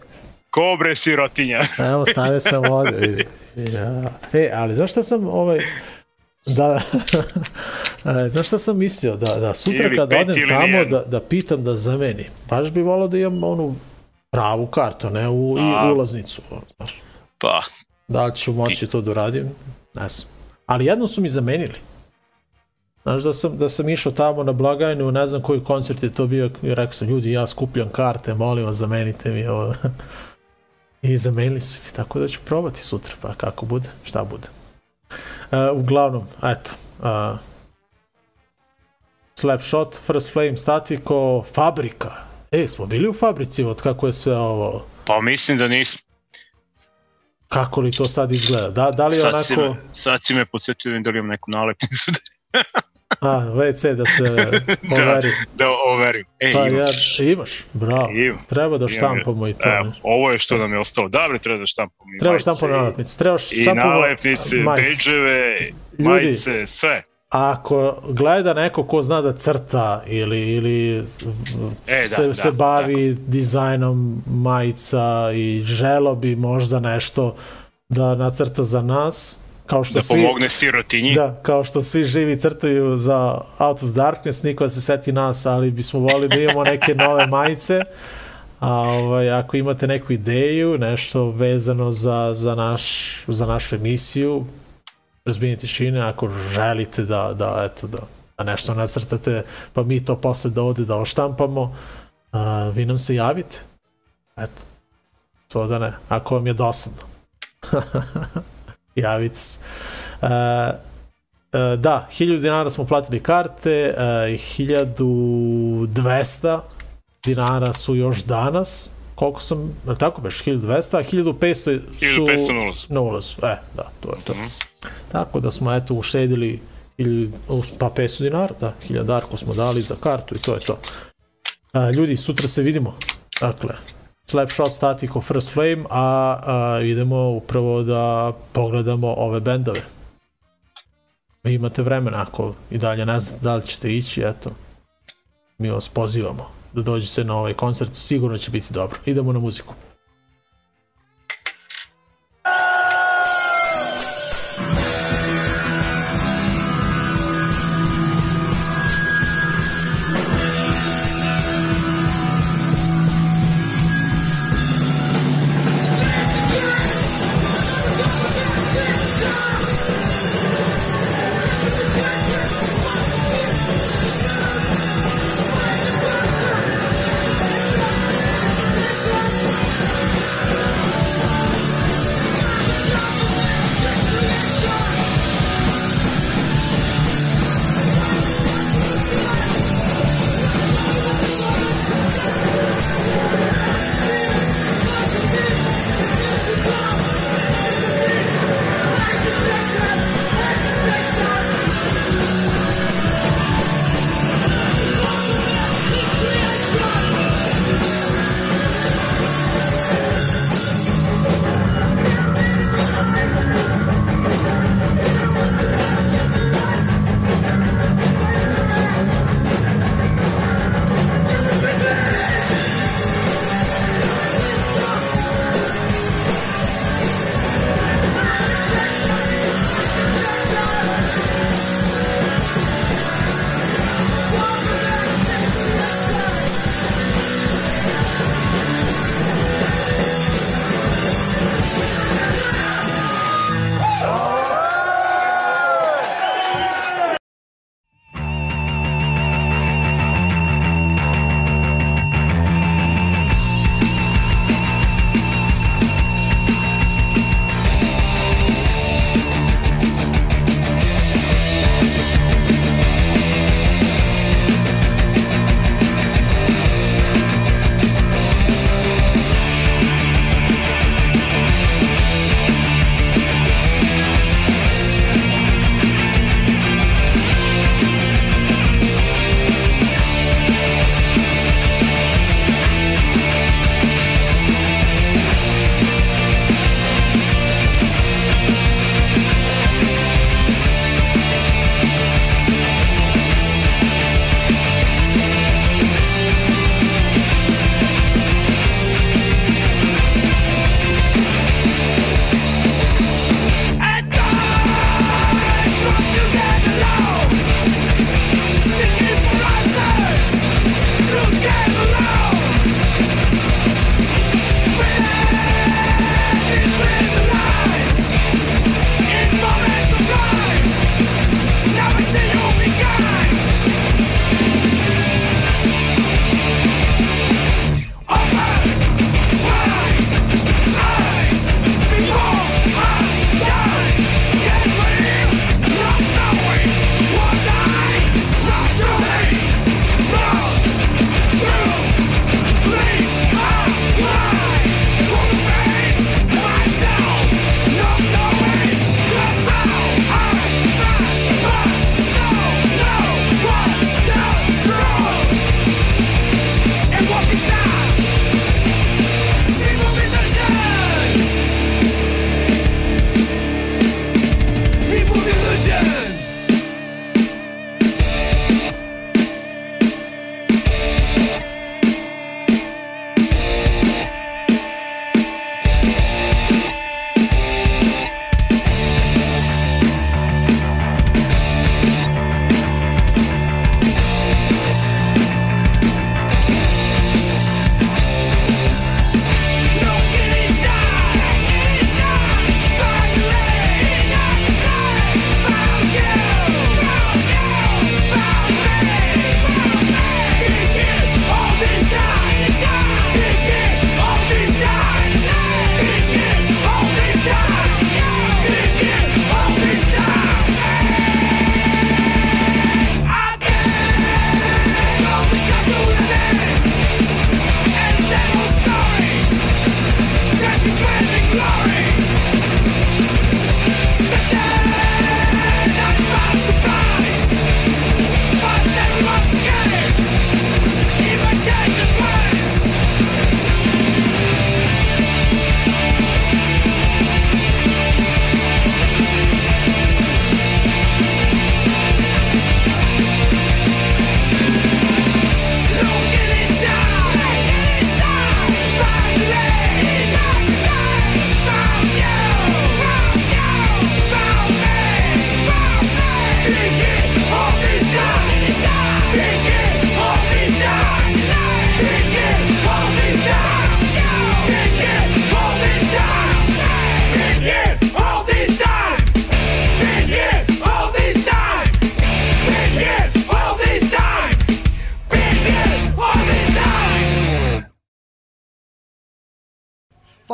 Kobre sirotinja. Evo, stavio sam ovde. <laughs> Ja. E, ali znaš šta sam ovaj... Da, <laughs> e, znaš šta sam mislio? Da, da sutra ili kad odem tamo nijem. da, da pitam da zameni. Baš bi volao da imam onu pravu kartu, ne u, A, i ulaznicu. Znaš. Pa. Da li ću moći to da uradim? Ne znam. Ali jedno su mi zamenili. Znaš da sam, da sam išao tamo na blagajnu, ne znam koji koncert je to bio, i rekao sam, ljudi, ja skupljam karte, molim vas, zamenite mi ovo. <laughs> I zamenili su mi, tako da ću probati sutra, pa kako bude, šta bude. Uh, uglavnom, eto, uh, Slapshot, First Flame, Statiko, Fabrika. E, smo bili u fabrici od kako je sve ovo... Pa mislim da nismo. Kako li to sad izgleda? Da, da li sad onako... Si me, sad si me podsjetio da li imam neku nalepnicu <laughs> A, WC da se <laughs> overi. da, da overim. E, pa imaš. ja, imaš, bravo. Imam. Treba da štampamo i to. Evo, ovo je što nam je ostalo. Dobro, treba da štampamo i Treba štampamo nalepnice. Treba štampamo I nalepnice, beđeve, majice, sve. Ako gleda neko ko zna da crta ili, ili e, da, se, da, se bavi tako. dizajnom majica i želo bi možda nešto da nacrta za nas, kao što da svi, pomogne sirotinji. Da, kao što svi živi crtaju za Out of Darkness, niko se seti nas, ali bismo volili da imamo neke nove <laughs> majice. A ovaj, ako imate neku ideju, nešto vezano za, za, naš, za našu emisiju, razbijenje tišine, ako želite da, da, eto, da, da nešto nacrtate, pa mi to posle da ovde da oštampamo, a, vi nam se javite. Eto, to da ne, ako vam je dosadno. <laughs> javite se. Uh, uh, da, 1000 dinara smo platili karte, uh, 1200 dinara su još danas, koliko sam, ali tako beš, 1200, a 1500 su 1500 na ulazu. Na ulazu, e, da, to je to. Mm -hmm. Tako da smo, eto, uštedili ili, pa 500 dinara, da, 1000 darko smo dali za kartu i to je to. Uh, ljudi, sutra se vidimo. Dakle, Slapshot Statico First Flame, a, a idemo upravo da pogledamo ove bendove. Imate vremena, ako i dalje ne znate da li ćete ići, eto, mi vas pozivamo da dođete na ovaj koncert, sigurno će biti dobro. Idemo na muziku.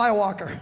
Firewalker.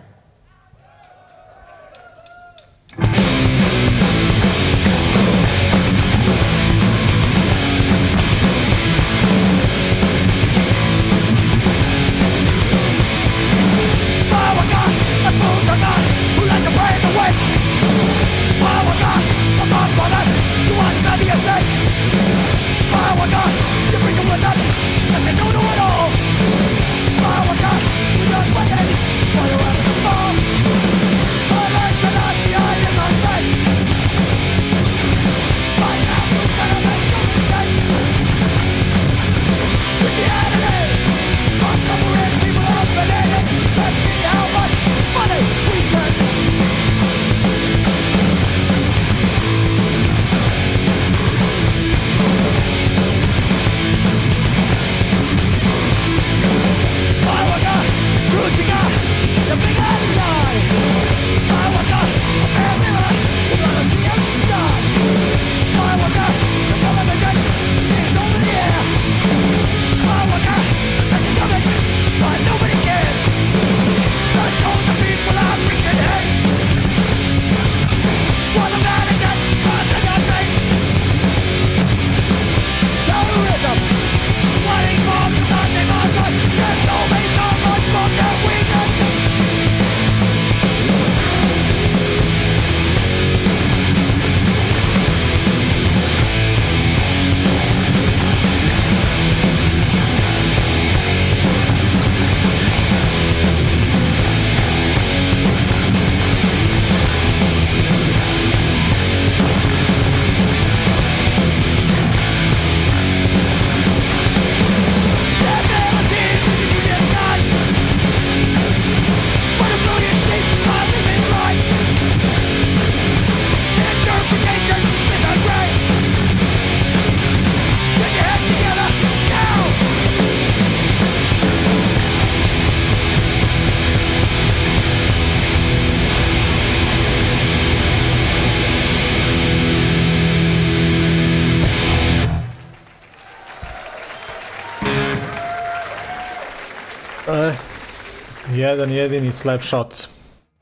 Jedan jedini slap shot.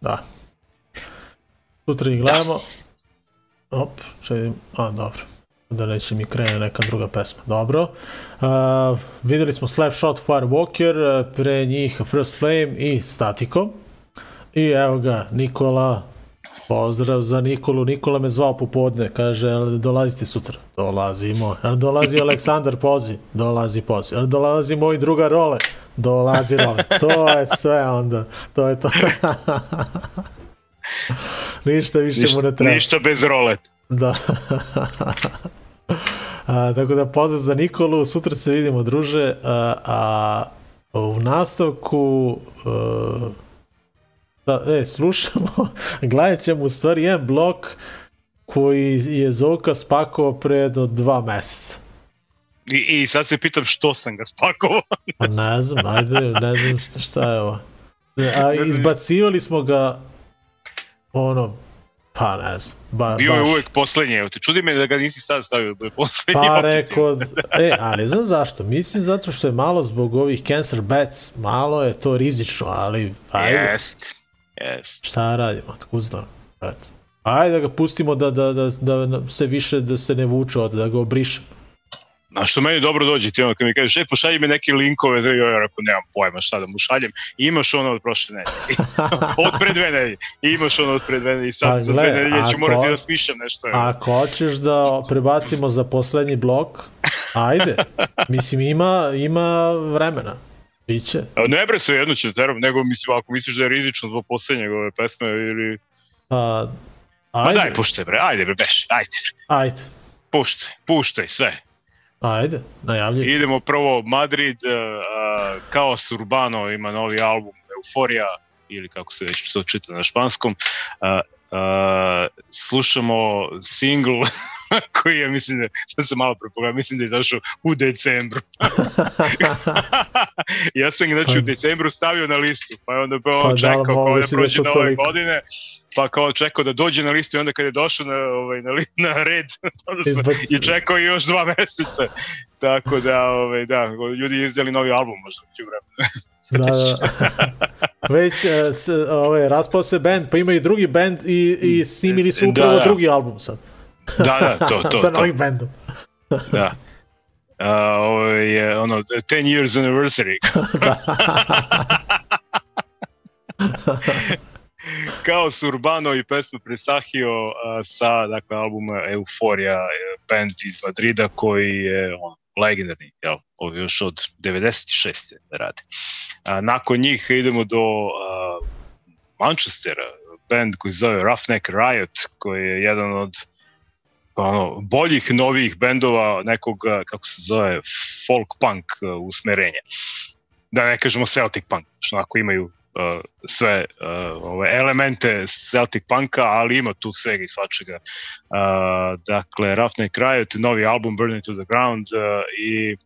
Da. Sutra ih gledamo. Op, čedim. A, dobro. Da neće mi krene neka druga pesma. Dobro. Uh, videli smo slap shot Firewalker, pre njih First Flame i Statiko. I evo ga, Nikola. Pozdrav za Nikolu. Nikola me zvao popodne. Kaže, jel dolazite sutra? Dolazimo. Jel dolazi Aleksandar Pozi? Dolazi Pozi. Jel dolazi moj druga Role? Dolazi Role. To je sve onda. To je to. <laughs> Ništa više mu ne Ništa, treba. ništa bez rolet. Da. <laughs> a, tako da pozdrav za Nikolu, sutra se vidimo druže, a, a u nastavku a, da, e, slušamo, <laughs> gledat ćemo u stvari jedan blok koji je Zoka spakovao pre jedno dva meseca. I, I sad se pitam što sam ga spakovao. Pa ne znam, ajde, ne znam šta, šta je ovo. A izbacivali smo ga ono, pa ne znam, ba, Bio je baš. uvek poslednji, evo te. Čudi me da ga nisi sad stavio da je poslednji. Pa je. rekao, e, a ne znam zašto, mislim zato što je malo zbog ovih cancer bats, malo je to rizično, ali ajde, Jest, jest. šta radimo, tko zna, eto. Ajde da ga pustimo da, da, da, da se više, da se ne vuče od, da ga obrišem. Na što meni dobro dođe ti ono kad mi kažeš, e, pošalji mi neke linkove, da ja rekao, nemam pojma šta da mu šaljem. I imaš ono od prošle nedelje. <laughs> od pre dve nedelje. I imaš ono od pre dve nedelje. I sad Pa za dve nedelje ću morati da smišljam nešto. evo. Ako hoćeš da prebacimo za poslednji blok, ajde, mislim ima, ima vremena, biće. Ne bre, sve jedno ću teram, nego mislim, ako misliš da je rizično zbog poslednjeg ove pesme ili... Pa, Ma ajde, daj, puštaj bre, ajde bre, beš, ajde bre, ajde, puštaj, puštaj sve. Ajde, najavljuj. Idemo prvo Madrid, uh, Kaos Urbano ima novi album Euforija, ili kako se već to čita na španskom. Uh, uh, slušamo single <laughs> <laughs> koji je, mislim da, sad sam malo prepogledao, mislim da je došao u decembru. <laughs> ja sam ga, znači, u Pa- decembru stavio na listu, pa je onda pa Pa da, čekao kao da moguće da prođe nove toliko. godine, pa kao čekao da dođe na listu i onda kad je došao na, ovaj, na, na red, <laughs> i čekao još dva meseca. Tako da, ovaj, da, ljudi izdali novi album možda u vremenu. Da, da. Već e, s, ovaj, raspao se band, pa ima i drugi band i, i snimili su Da, upravo da. drugi album sad. Da, da, to, to, <laughs> sa novim bandom. Da. Uh, ovo je ono 10 years anniversary. <laughs> <laughs> Kao su Urbano i pesma Presahio uh, sa dakle, albuma Euforija, eh, band iz Madrida koji je on, legendarni, jel? Ovo je još od 96. da radi. A, nakon njih idemo do uh, Manchestera, band koji se zove Roughneck Riot, koji je jedan od ono, boljih novih bendova nekog, a, kako se zove, folk punk a, usmerenja. Da ne kažemo Celtic punk, što onako imaju a, sve a, ove elemente Celtic punka, ali ima tu svega i svačega. A, dakle, Roughneck Riot, novi album Burning to the Ground a, i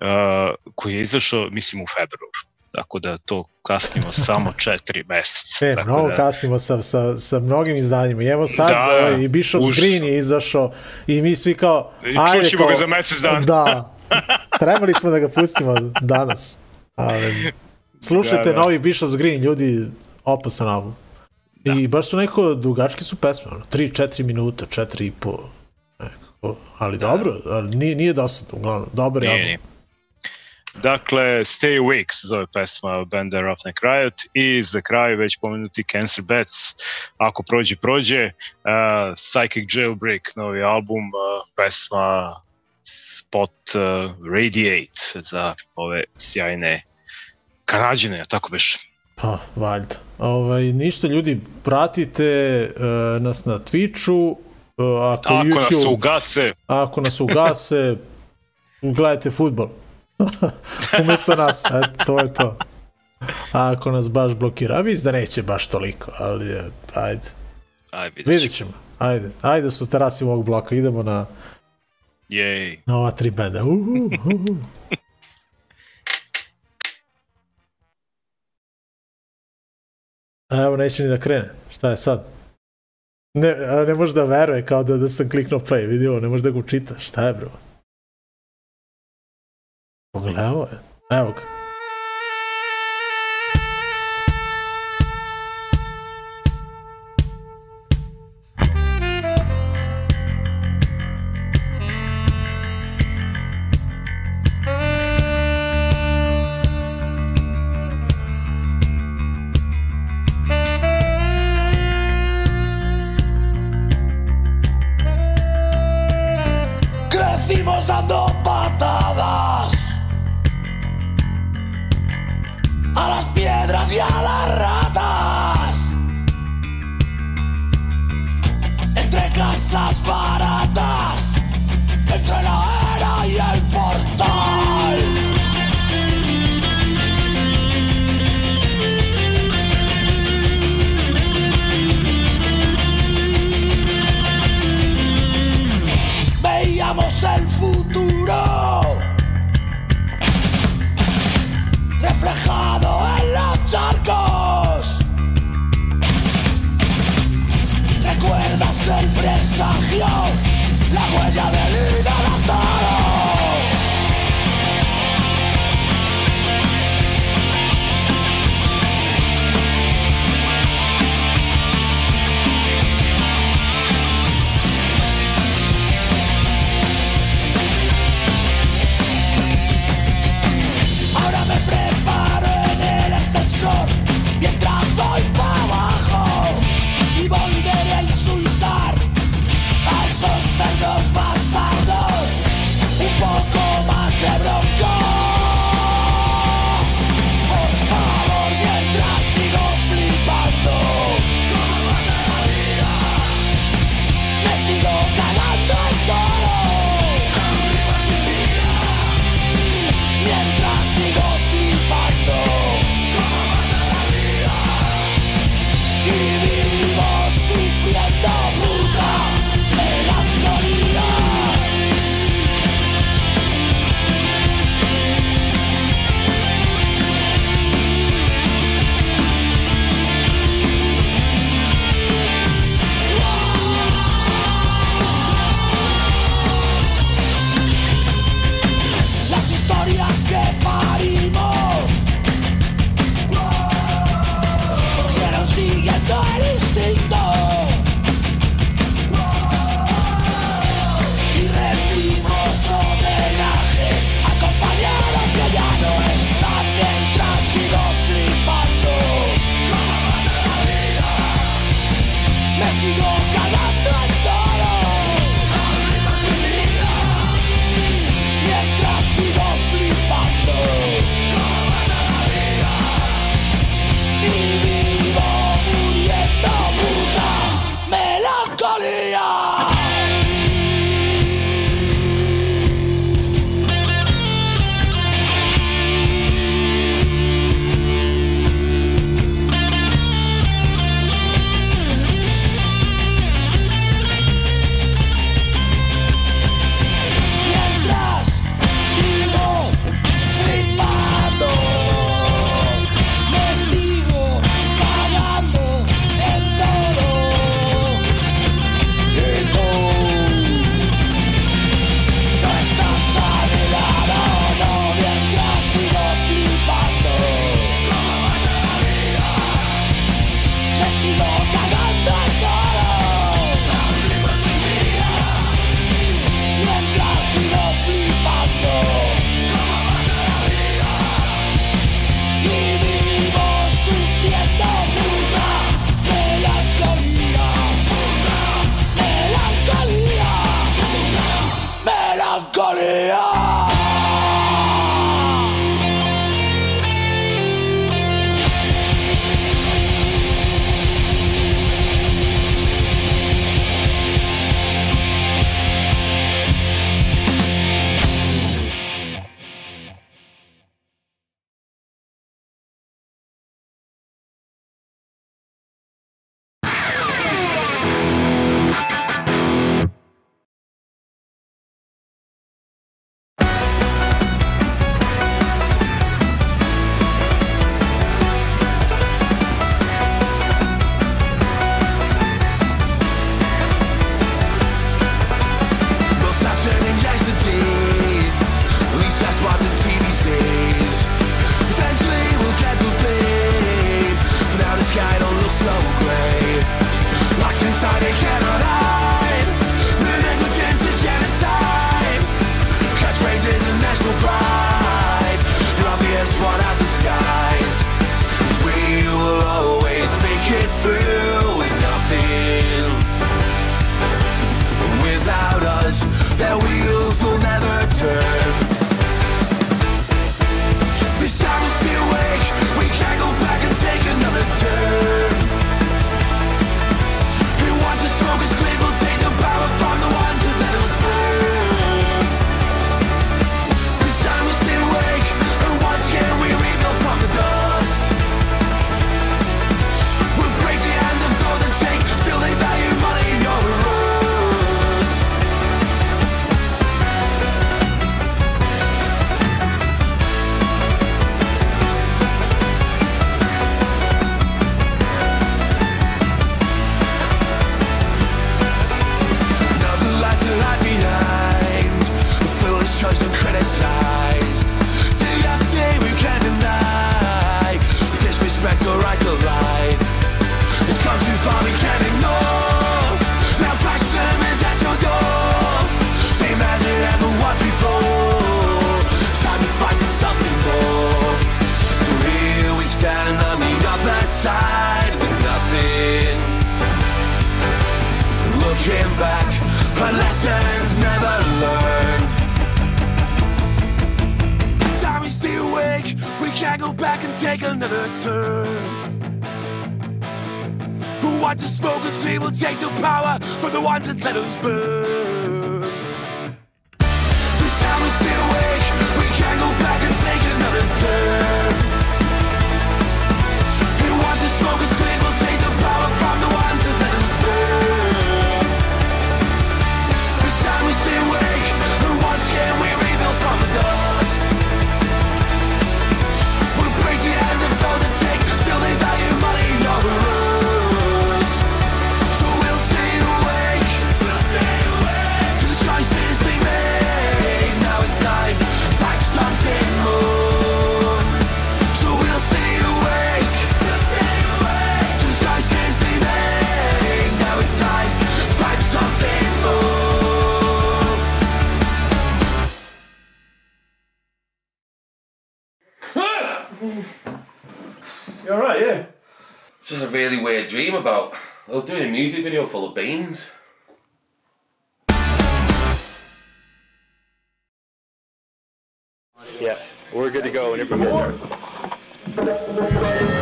a, koji je izašao, mislim, u februaru. Tako da to kasnimo samo <laughs> četiri meseca. E, Tako mnogo da, kasnimo sa, sa, sa mnogim izdanjima. I evo sad Da, da, ovaj, i Bishop's užas. Green je izašao i mi svi kao... I ajde, čućemo kao, ga za mesec dana. <laughs> Da, <laughs> trebali smo da ga pustimo danas. Ali, slušajte Da, da. novi Bishop's Green, ljudi, opasan album. I baš su neko, dugačke su pesme, ono, 3-4 minuta, 4 i po, nekako, ali dobro, ali nije, nije dosadno, uglavnom, dobar je Nije, album. nije. Dakle, Stay Awake se zove pesma benda Roughneck Riot i za kraj već pomenuti Cancer Bats, ako prođe, prođe, uh, Psychic Jailbreak, novi album, uh, pesma Spot uh, Radiate za ove sjajne Kanadžine, a tako beš. Pa, valjda. Ovaj, ništa, ljudi, pratite uh, nas na Twitchu, uh, ako, Ako YouTube, nas ugase, ako nas ugase, <laughs> gledajte futbol. <laughs> Umesto nas, eto, to je to. A ako nas baš blokira, a mislim da neće baš toliko, ali ajde, aj vidit vidjet ćemo. Ajde, ajde su terasi ovog bloka, idemo na, Jej. na ova tri benda. Uhu, uhu. A Evo, neće ni da krene. Šta je sad? Ne, ne može da veruje kao da, da sam kliknuo play, vidi ovo, ne može da ga učita. Šta je, bro? Pogledao je. Evo dream about. I was doing a music video full of beans. Yeah, we're good to go and you guys.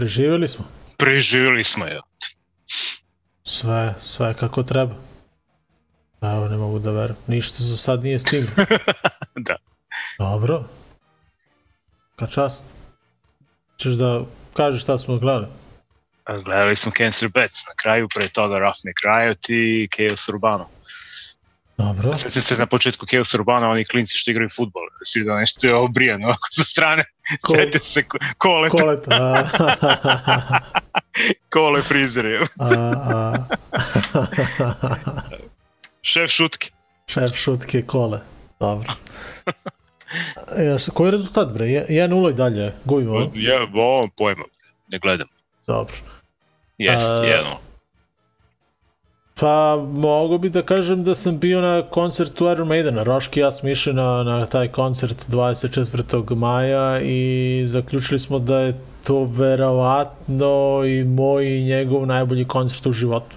Preživjeli smo. Preživjeli smo, je. Sve, sve kako treba. Pa evo, ne mogu da verujem. Ništa za sad nije stiglo. <laughs> da. Dobro. Ka čast. Češ da kažeš šta smo gledali? Gledali smo Cancer Bats na kraju, pre toga Rafne Riot i Chaos Urbano. Dobro. Sjećam se na početku Chaos Urbana, oni klinci što igraju futbol, svi da nešto je obrijan ovako sa strane, Ko- sjetio se ko- koleta, Koleta. <laughs> a, kole a, šef šutke. šef šutke kole. Dobro. E, šta- koji je rezultat, bre? Je- 1-0 i dalje. Gubimo. Ja, ovo pojma, ne gledam. Dobro. Jest, A- jedno. Pa, mogu bi da kažem da sam bio na koncertu Iron Maidena. Roški ja smo išli na, na taj koncert 24. maja i zaključili smo da je to verovatno i moj i njegov najbolji koncert u životu.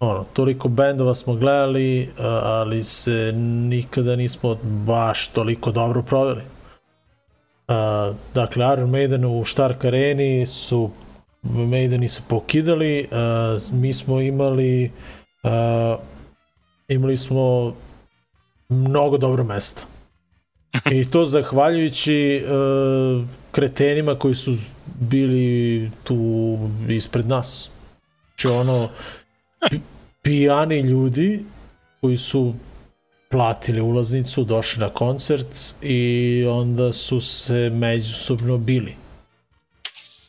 Ono, toliko bendova smo gledali, ali se nikada nismo baš toliko dobro proveli. A, dakle, Iron Maiden u Stark Areni su Maideni su pokidali, uh, mi smo imali uh, imali smo mnogo dobro mesto. <laughs> I to zahvaljujući uh, kretenima koji su bili tu ispred nas. Znači ono, pi- pijani ljudi koji su platili ulaznicu, došli na koncert i onda su se međusobno bili.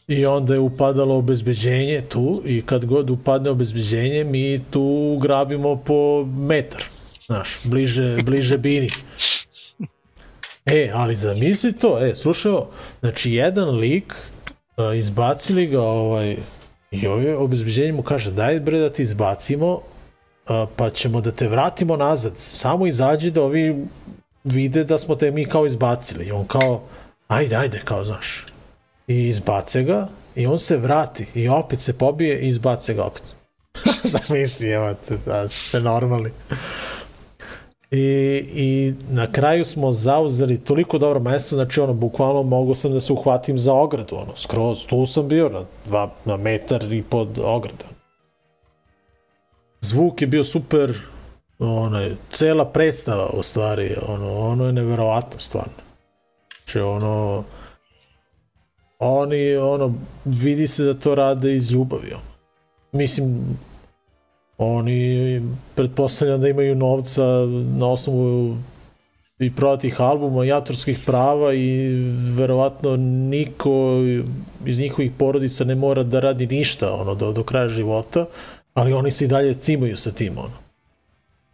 I onda je upadalo obezbeđenje tu i kad god upadne obezbeđenje mi tu grabimo po metar. Znaš, bliže, bliže bini. E, ali zamisli to, e, slušaj ovo, znači jedan lik, a, izbacili ga ovaj, i ovaj obezbeđenje mu kaže, daj bre da ti izbacimo, a, pa ćemo da te vratimo nazad, samo izađi da ovi vide da smo te mi kao izbacili. I on kao, ajde, ajde, kao, znaš, i izbace ga i on se vrati i opet se pobije i izbace ga opet. <laughs> Zamisli, evo te, da ste normalni. I, I na kraju smo zauzeli toliko dobro mesto, znači ono, bukvalno mogu sam da se uhvatim za ogradu, ono, skroz, tu sam bio na, dva, na metar i pod ograda. Zvuk je bio super, ono, cela predstava u stvari, ono, ono je neverovatno stvarno. Znači ono, oni, ono, vidi se da to rade iz ljubavi. Mislim, oni pretpostavljam da imaju novca na osnovu i prodatih albuma i autorskih prava i verovatno niko iz njihovih porodica ne mora da radi ništa ono do, do kraja života, ali oni se i dalje cimaju sa tim ono.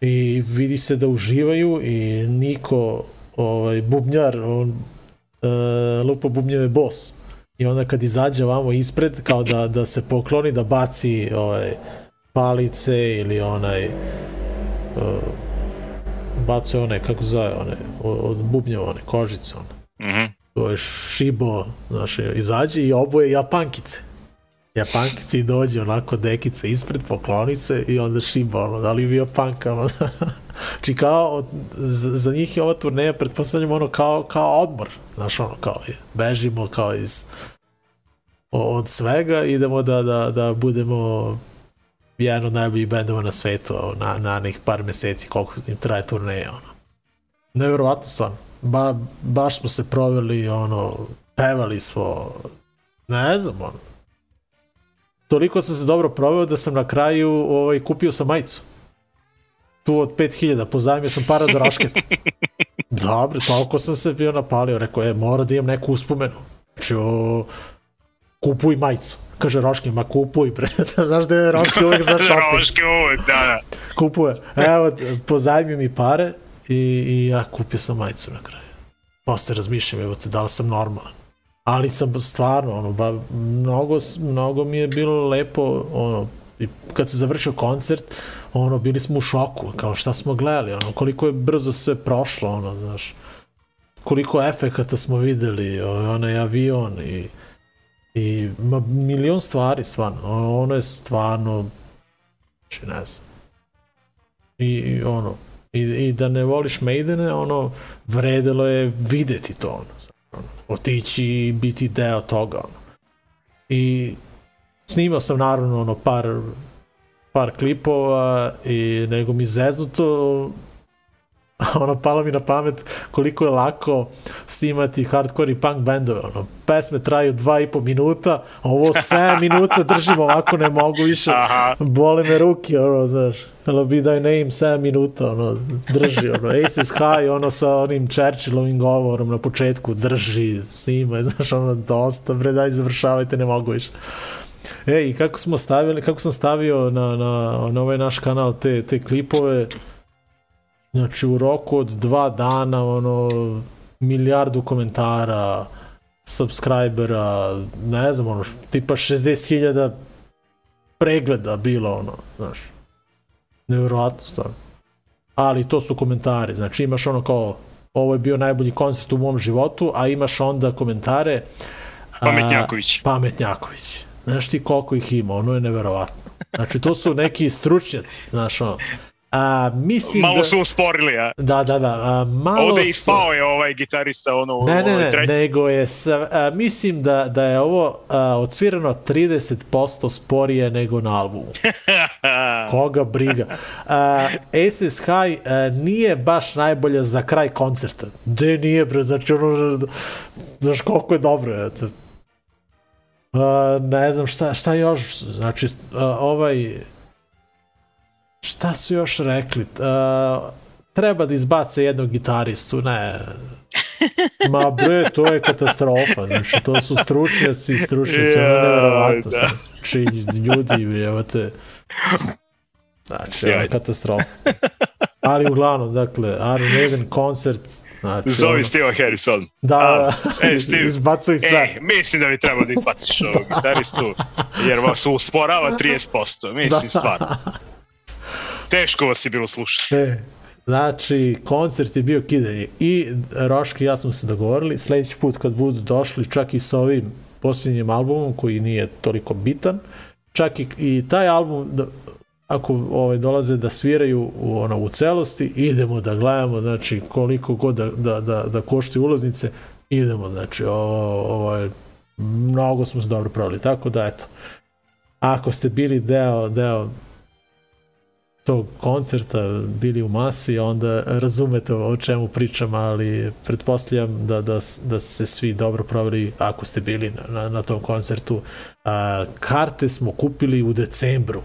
I vidi se da uživaju i niko ovaj bubnjar on uh, lupa bubnjeve bos i onda kad izađe vamo ispred kao da, da se pokloni da baci ovaj, palice ili onaj uh, bacuje one kako zove one od, bubnjeva one kožice one Mhm. to je šibo znaš, izađe i oboje japankice japankice i dođe onako dekice ispred pokloni se i onda šiba ono da li bio pankama <laughs> znači kao od, za, njih je ova turneja pretpostavljam ono kao, kao odmor znaš ono kao je, bežimo kao iz od svega idemo da, da, da budemo jedan od najboljih bendova na svetu ono, na, na nekih par meseci koliko im traje turneja ono. nevjerovatno stvarno ba, baš smo se proveli ono pevali smo ne znam ono toliko sam se dobro proveo da sam na kraju ovaj, kupio sam majicu tu od 5000 pozajmio sam para do rašketa <laughs> dobro, toliko sam se bio napalio rekao, e, mora da imam neku uspomenu znači, o, kupuj majicu kaže Roški, ma kupuj bre, <laughs> znaš da je Roški uvek za <laughs> shopping Roške uvek, da, da. kupuje. Evo, pozajmio mi pare i, i ja kupio sam majicu na kraju. Posle razmišljam, evo te, da li sam normalan. Ali sam stvarno, ono, ba, mnogo, mnogo mi je bilo lepo, ono, i kad se završio koncert, ono, bili smo u šoku, kao šta smo gledali, ono, koliko je brzo sve prošlo, ono, znaš, koliko efekata smo videli, o, onaj avion i, i ma, milion stvari, stvarno, ono, ono je stvarno, znači, ne znam, i, i ono i, i da ne voliš Maidene ono vredelo je videti to ono, ono otići i biti deo toga ono. i snimao sam naravno ono par par klipova i nego mi zeznuto <laughs> ono, palo mi na pamet koliko je lako snimati hardcore i punk bendove. Ono, pesme traju dva i po minuta, a ovo 7 <laughs> minuta držim ovako, ne mogu više. Aha. Bole me ruke, ono, znaš. Hello be thy name, 7 minuta, ono, drži, ono, Aces High, ono, sa onim Churchillovim govorom na početku, drži, snima, <laughs> znaš, ono, dosta, bre, daj, završavajte, ne mogu više. E, i kako smo stavili, kako sam stavio na, na, na ovaj naš kanal te, te klipove, znači u roku od dva dana, ono, milijardu komentara, subscribera, ne znam, ono, tipa 60.000 pregleda bilo, ono, znaš. Nevjerojatno stvarno. Ali to su komentari, znači imaš ono kao, ovo je bio najbolji koncert u mom životu, a imaš onda komentare... a, Pametnjaković. Pametnjaković. Znaš ti koliko ih ima, ono je neverovatno. Znači, to su neki stručnjaci, znaš ono. A, mislim Malo da... su usporili, a? Da, da, da. A, malo Ovde su... i spao je ovaj gitarista, ono, Ne, ne, ovaj ne, treći. nego je, sa, a, mislim da, da je ovo a, odsvirano 30% sporije nego na albumu. <laughs> Koga briga. A, Aces High a, nije baš najbolja za kraj koncerta. De nije, bre, znači ono, znaš koliko je dobro, eto. A, ne znam šta, šta još, znači, a, ovaj, šta su još rekli? A, treba da izbace jednog gitaristu, ne, <laughs> Ma bre, to je katastrofa, znači to su stručnjaci, stručnjaci, ono je Jao, nevjerovatno da. Znači, ljudi, evo te, znači, ono je katastrofa. Ali uglavnom, dakle, Iron Maiden koncert, znači, Zovi ono, Steve Harrison. da, A, ej, Steve. izbacuj sve. E, mislim da bi trebao da izbaciš ovog gitaristu, jer vas usporava <laughs> 30%. Mislim, Da. stvarno. Teško vas je bilo slušati. E, znači, koncert je bio kidanje i Roški i ja smo se dogovorili, sledeći put kad budu došli čak i sa ovim posljednjim albumom koji nije toliko bitan, čak i, i taj album da, ako ovaj, dolaze da sviraju u, ono, u celosti, idemo da gledamo, znači koliko god da, da, da, da koštaju ulaznice, idemo, znači ovo, ovo je, mnogo smo se dobro pravili, tako da eto, ako ste bili deo, deo tog koncerta bili u masi, onda razumete o čemu pričam, ali pretpostavljam da, da, da se svi dobro proveli ako ste bili na, na, na tom koncertu. A, karte smo kupili u decembru.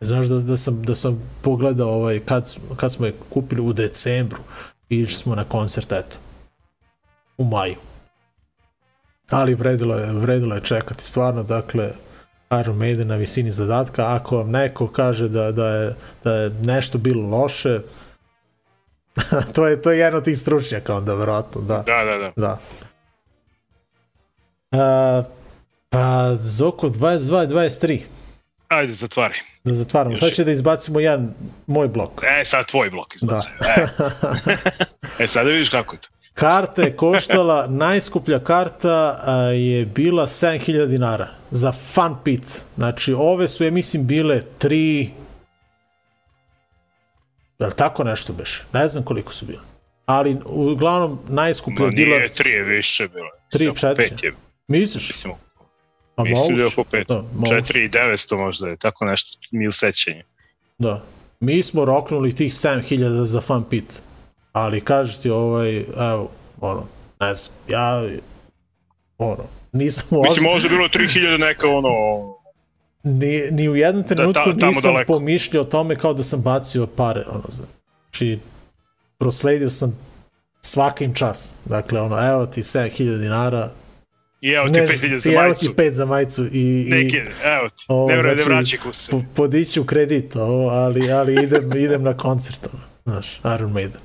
Znaš da, da, sam, da sam pogledao ovaj, kad, kad smo je kupili u decembru i išli smo na koncert, eto, u maju. Ali vredilo je, vredilo je čekati, stvarno, dakle, Iron Maiden na visini zadatka. Ako vam neko kaže da, da, je, da je nešto bilo loše, <laughs> to je to je jedan od tih stručnjaka onda verovatno, da. Da, da, da. Da. A, pa za oko 22 23 Ajde, zatvari. da zatvaramo. Još Sad će da izbacimo jedan moj blok. E, sad tvoj blok izbaci. Da. E. <laughs> <laughs> e, sad da vidiš kako je to. Karta je koštala, <laughs> najskuplja karta a, je bila 7000 dinara za Fun Pit. Znači, ove su, ja mislim, bile 3... Da li tako nešto beš? Ne znam koliko su bile. Ali, uglavnom, najskuplja Ma je bila... nije tri je više Samo četiri. Pet je, Misliš? mislim, Pa mislim da je oko pet. Da, moguće. Četiri i devetsto možda je, tako nešto mi u sećanju. Da. Mi smo roknuli tih 7000 za Fun Pit. Ali kažeš ti ovaj, evo, ono, ne znam, ja, ono, nisam Mislim, ozbiljno, možda je bilo 3000 neka ono... ni, ni u jednom trenutku ta- tamo nisam daleko. pomišljao o tome kao da sam bacio pare, ono, znači, prosledio sam svaka im čas. Dakle, ono, evo ti 7000 dinara, I evo ti 5000 za i evo majicu. ti 5 za majicu i, Neki, evo ti, Ovo, ne vrede znači, vraći kuse. po, podiću kredit, ovo, ali, ali idem, idem na koncert, ono, znaš, Iron Maiden.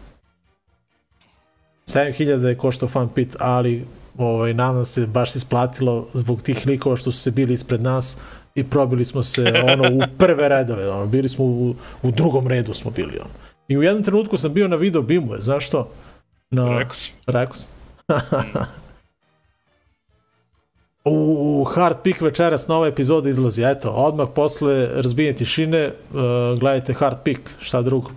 7000 je koštao Fun Pit, ali ovaj, nama se baš isplatilo zbog tih likova što su se bili ispred nas i probili smo se ono u <laughs> prve redove, ono, bili smo u, u drugom redu smo bili. Ono. I u jednom trenutku sam bio na video bimu, je, znaš što? Na, Rekao sam. Rekao sam. U Hard Peak večeras nova epizoda izlazi, eto, odmah posle razbijenja tišine uh, gledajte Hard Peak, šta drugo.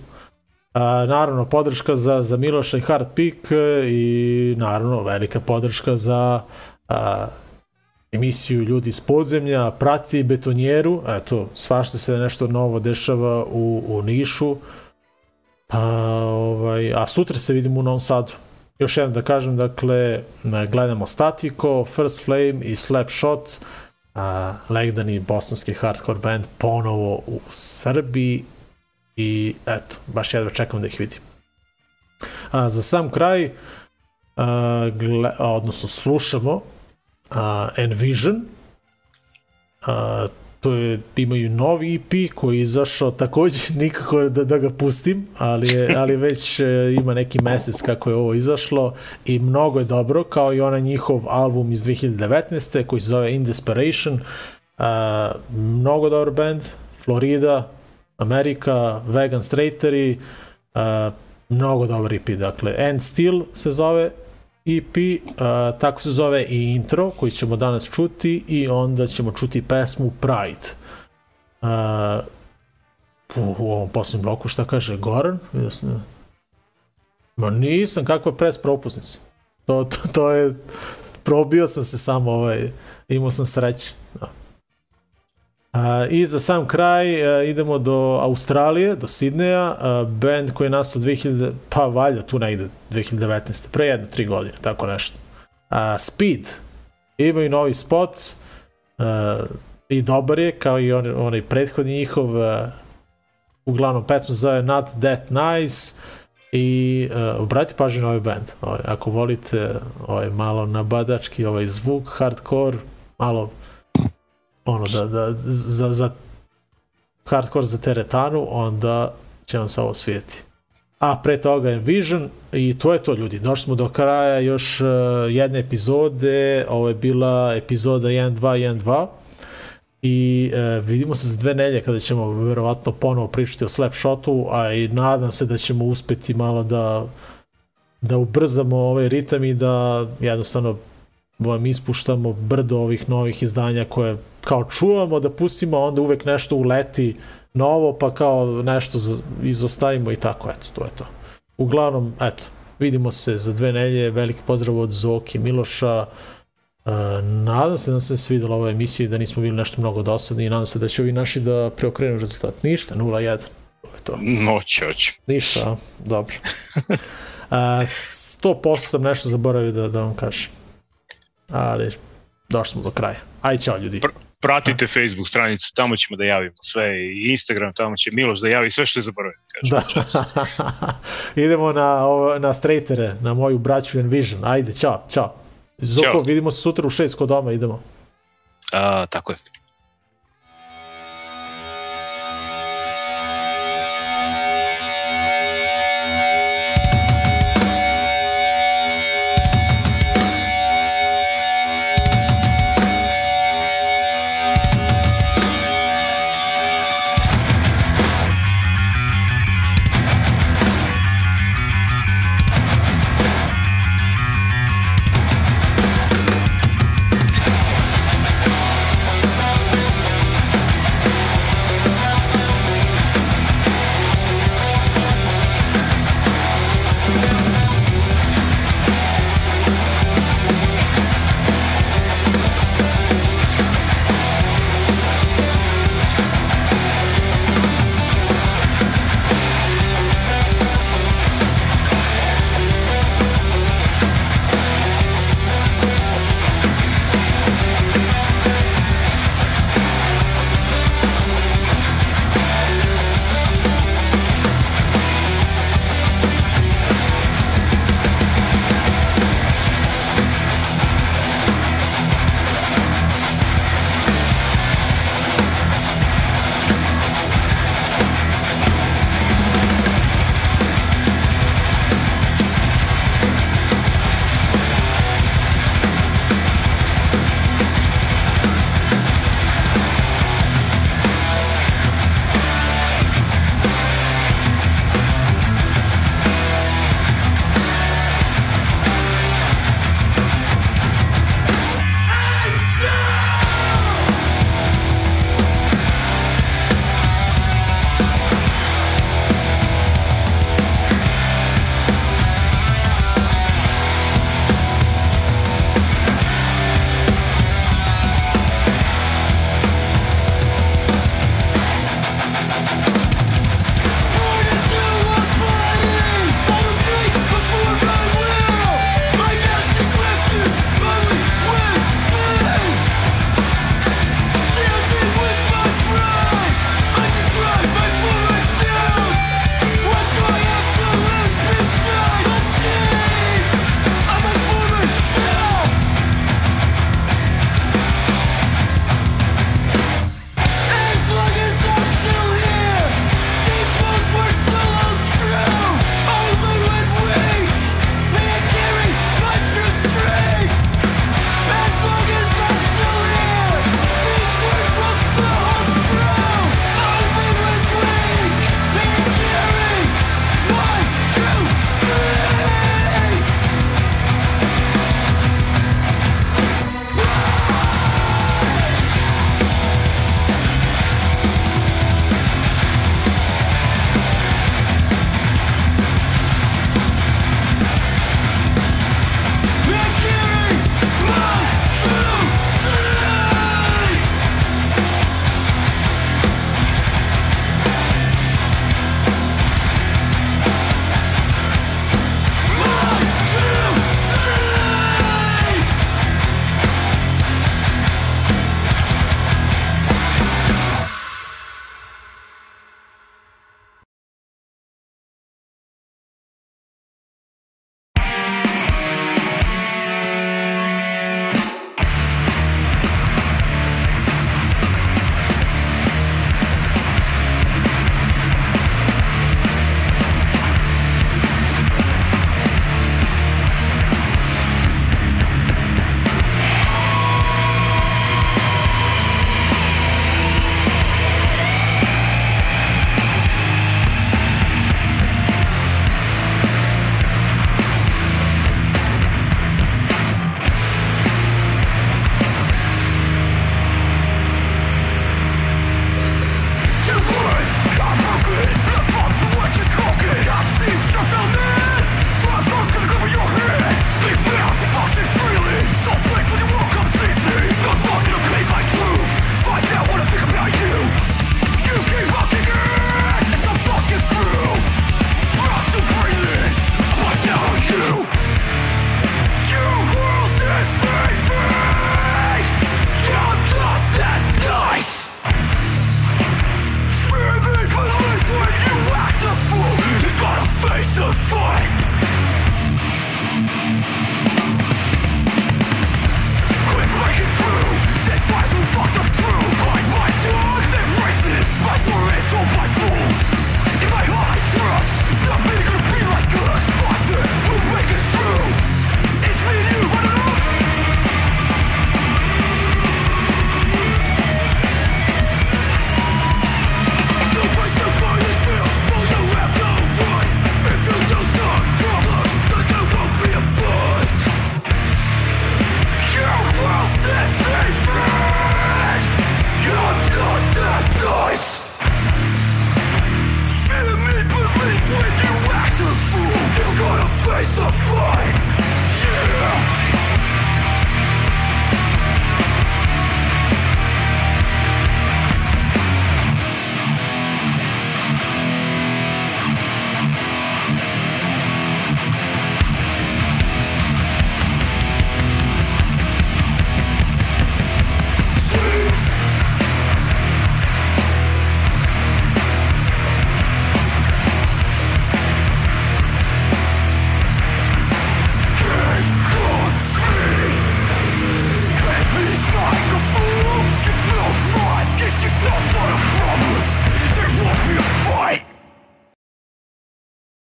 A, naravno, podrška za, za Miloša i Hard Peak e, i naravno velika podrška za a, emisiju Ljudi iz podzemlja, prati betonjeru, eto, svašta se nešto novo dešava u, u Nišu, Pa, ovaj, a sutra se vidimo u Novom Sadu. Još jednom da kažem, dakle, gledamo Statiko, First Flame i Slapshot, a, legendarni bosanski hardcore band ponovo u Srbiji i eto, baš jedva čekam da ih vidim. A, za sam kraj, a, gle, a, odnosno slušamo a, Envision, a, to je, imaju novi EP koji je izašao takođe <laughs> nikako da, da ga pustim, ali, je, ali već e, ima neki mesec kako je ovo izašlo i mnogo je dobro, kao i onaj njihov album iz 2019. koji se zove In Desperation. A, mnogo dobar band, Florida, Amerika, Vegan Straighteri, a, mnogo dobar EP, dakle, End Still se zove EP, a, tako se zove i intro koji ćemo danas čuti i onda ćemo čuti pesmu Pride. A, u, ovom posljednjem bloku šta kaže Goran? Sam, Ma nisam, kakva pres propusnica. To, to, to je, probio sam se samo, ovaj, imao sam sreće. Da. I za sam kraj a, idemo do Australije, do Sidneja, a, band koji je nastao 2000, pa valjda tu negde 2019. Pre jedno, tri godine, tako nešto. Speed, imaju novi spot a, i dobar je, kao i on, onaj prethodni njihov, uglavnom pesma zove Not That Nice, i uh, obrati pažnju na ovaj band. Ovaj, ako volite ovaj, malo nabadački ovaj zvuk, hardcore, malo ono da, da za, za hardcore za teretanu, onda će vam se ovo svijeti. A pre toga Envision i to je to ljudi. Došli smo do kraja još uh, jedne epizode, ovo je bila epizoda 1.2, 1.2 i e, vidimo se za dve nelje kada ćemo verovatno ponovo pričati o Slapshotu, a i nadam se da ćemo uspeti malo da da ubrzamo ovaj ritam i da jednostavno vam ispuštamo brdo ovih novih izdanja koje kao čuvamo da pustimo, onda uvek nešto uleti novo, pa kao nešto izostavimo i tako, eto, to je to. Uglavnom, eto, vidimo se za dve nelje, veliki pozdrav od Zoki Miloša, Uh, nadam se da se svidela ova emisija i da nismo bili nešto mnogo dosadni i nadam se da će ovi naši da preokrenu rezultat. Ništa, 0-1. To je to. Moći, hoće. Ništa, dobro. <laughs> Uh, 100% sam nešto zaboravio da, da vam kažem. Ali, došli smo do kraja. Aj, čao ljudi. Pr- Pratite Facebook stranicu, tamo ćemo da javimo sve i Instagram, tamo će Miloš da javi sve što je zaboravio. Da. <laughs> Idemo na, na straightere, na moju braću Envision. Ajde, čao, čao. Zoko, Ćao. vidimo se sutra u 6 kod doma, idemo. A, tako je.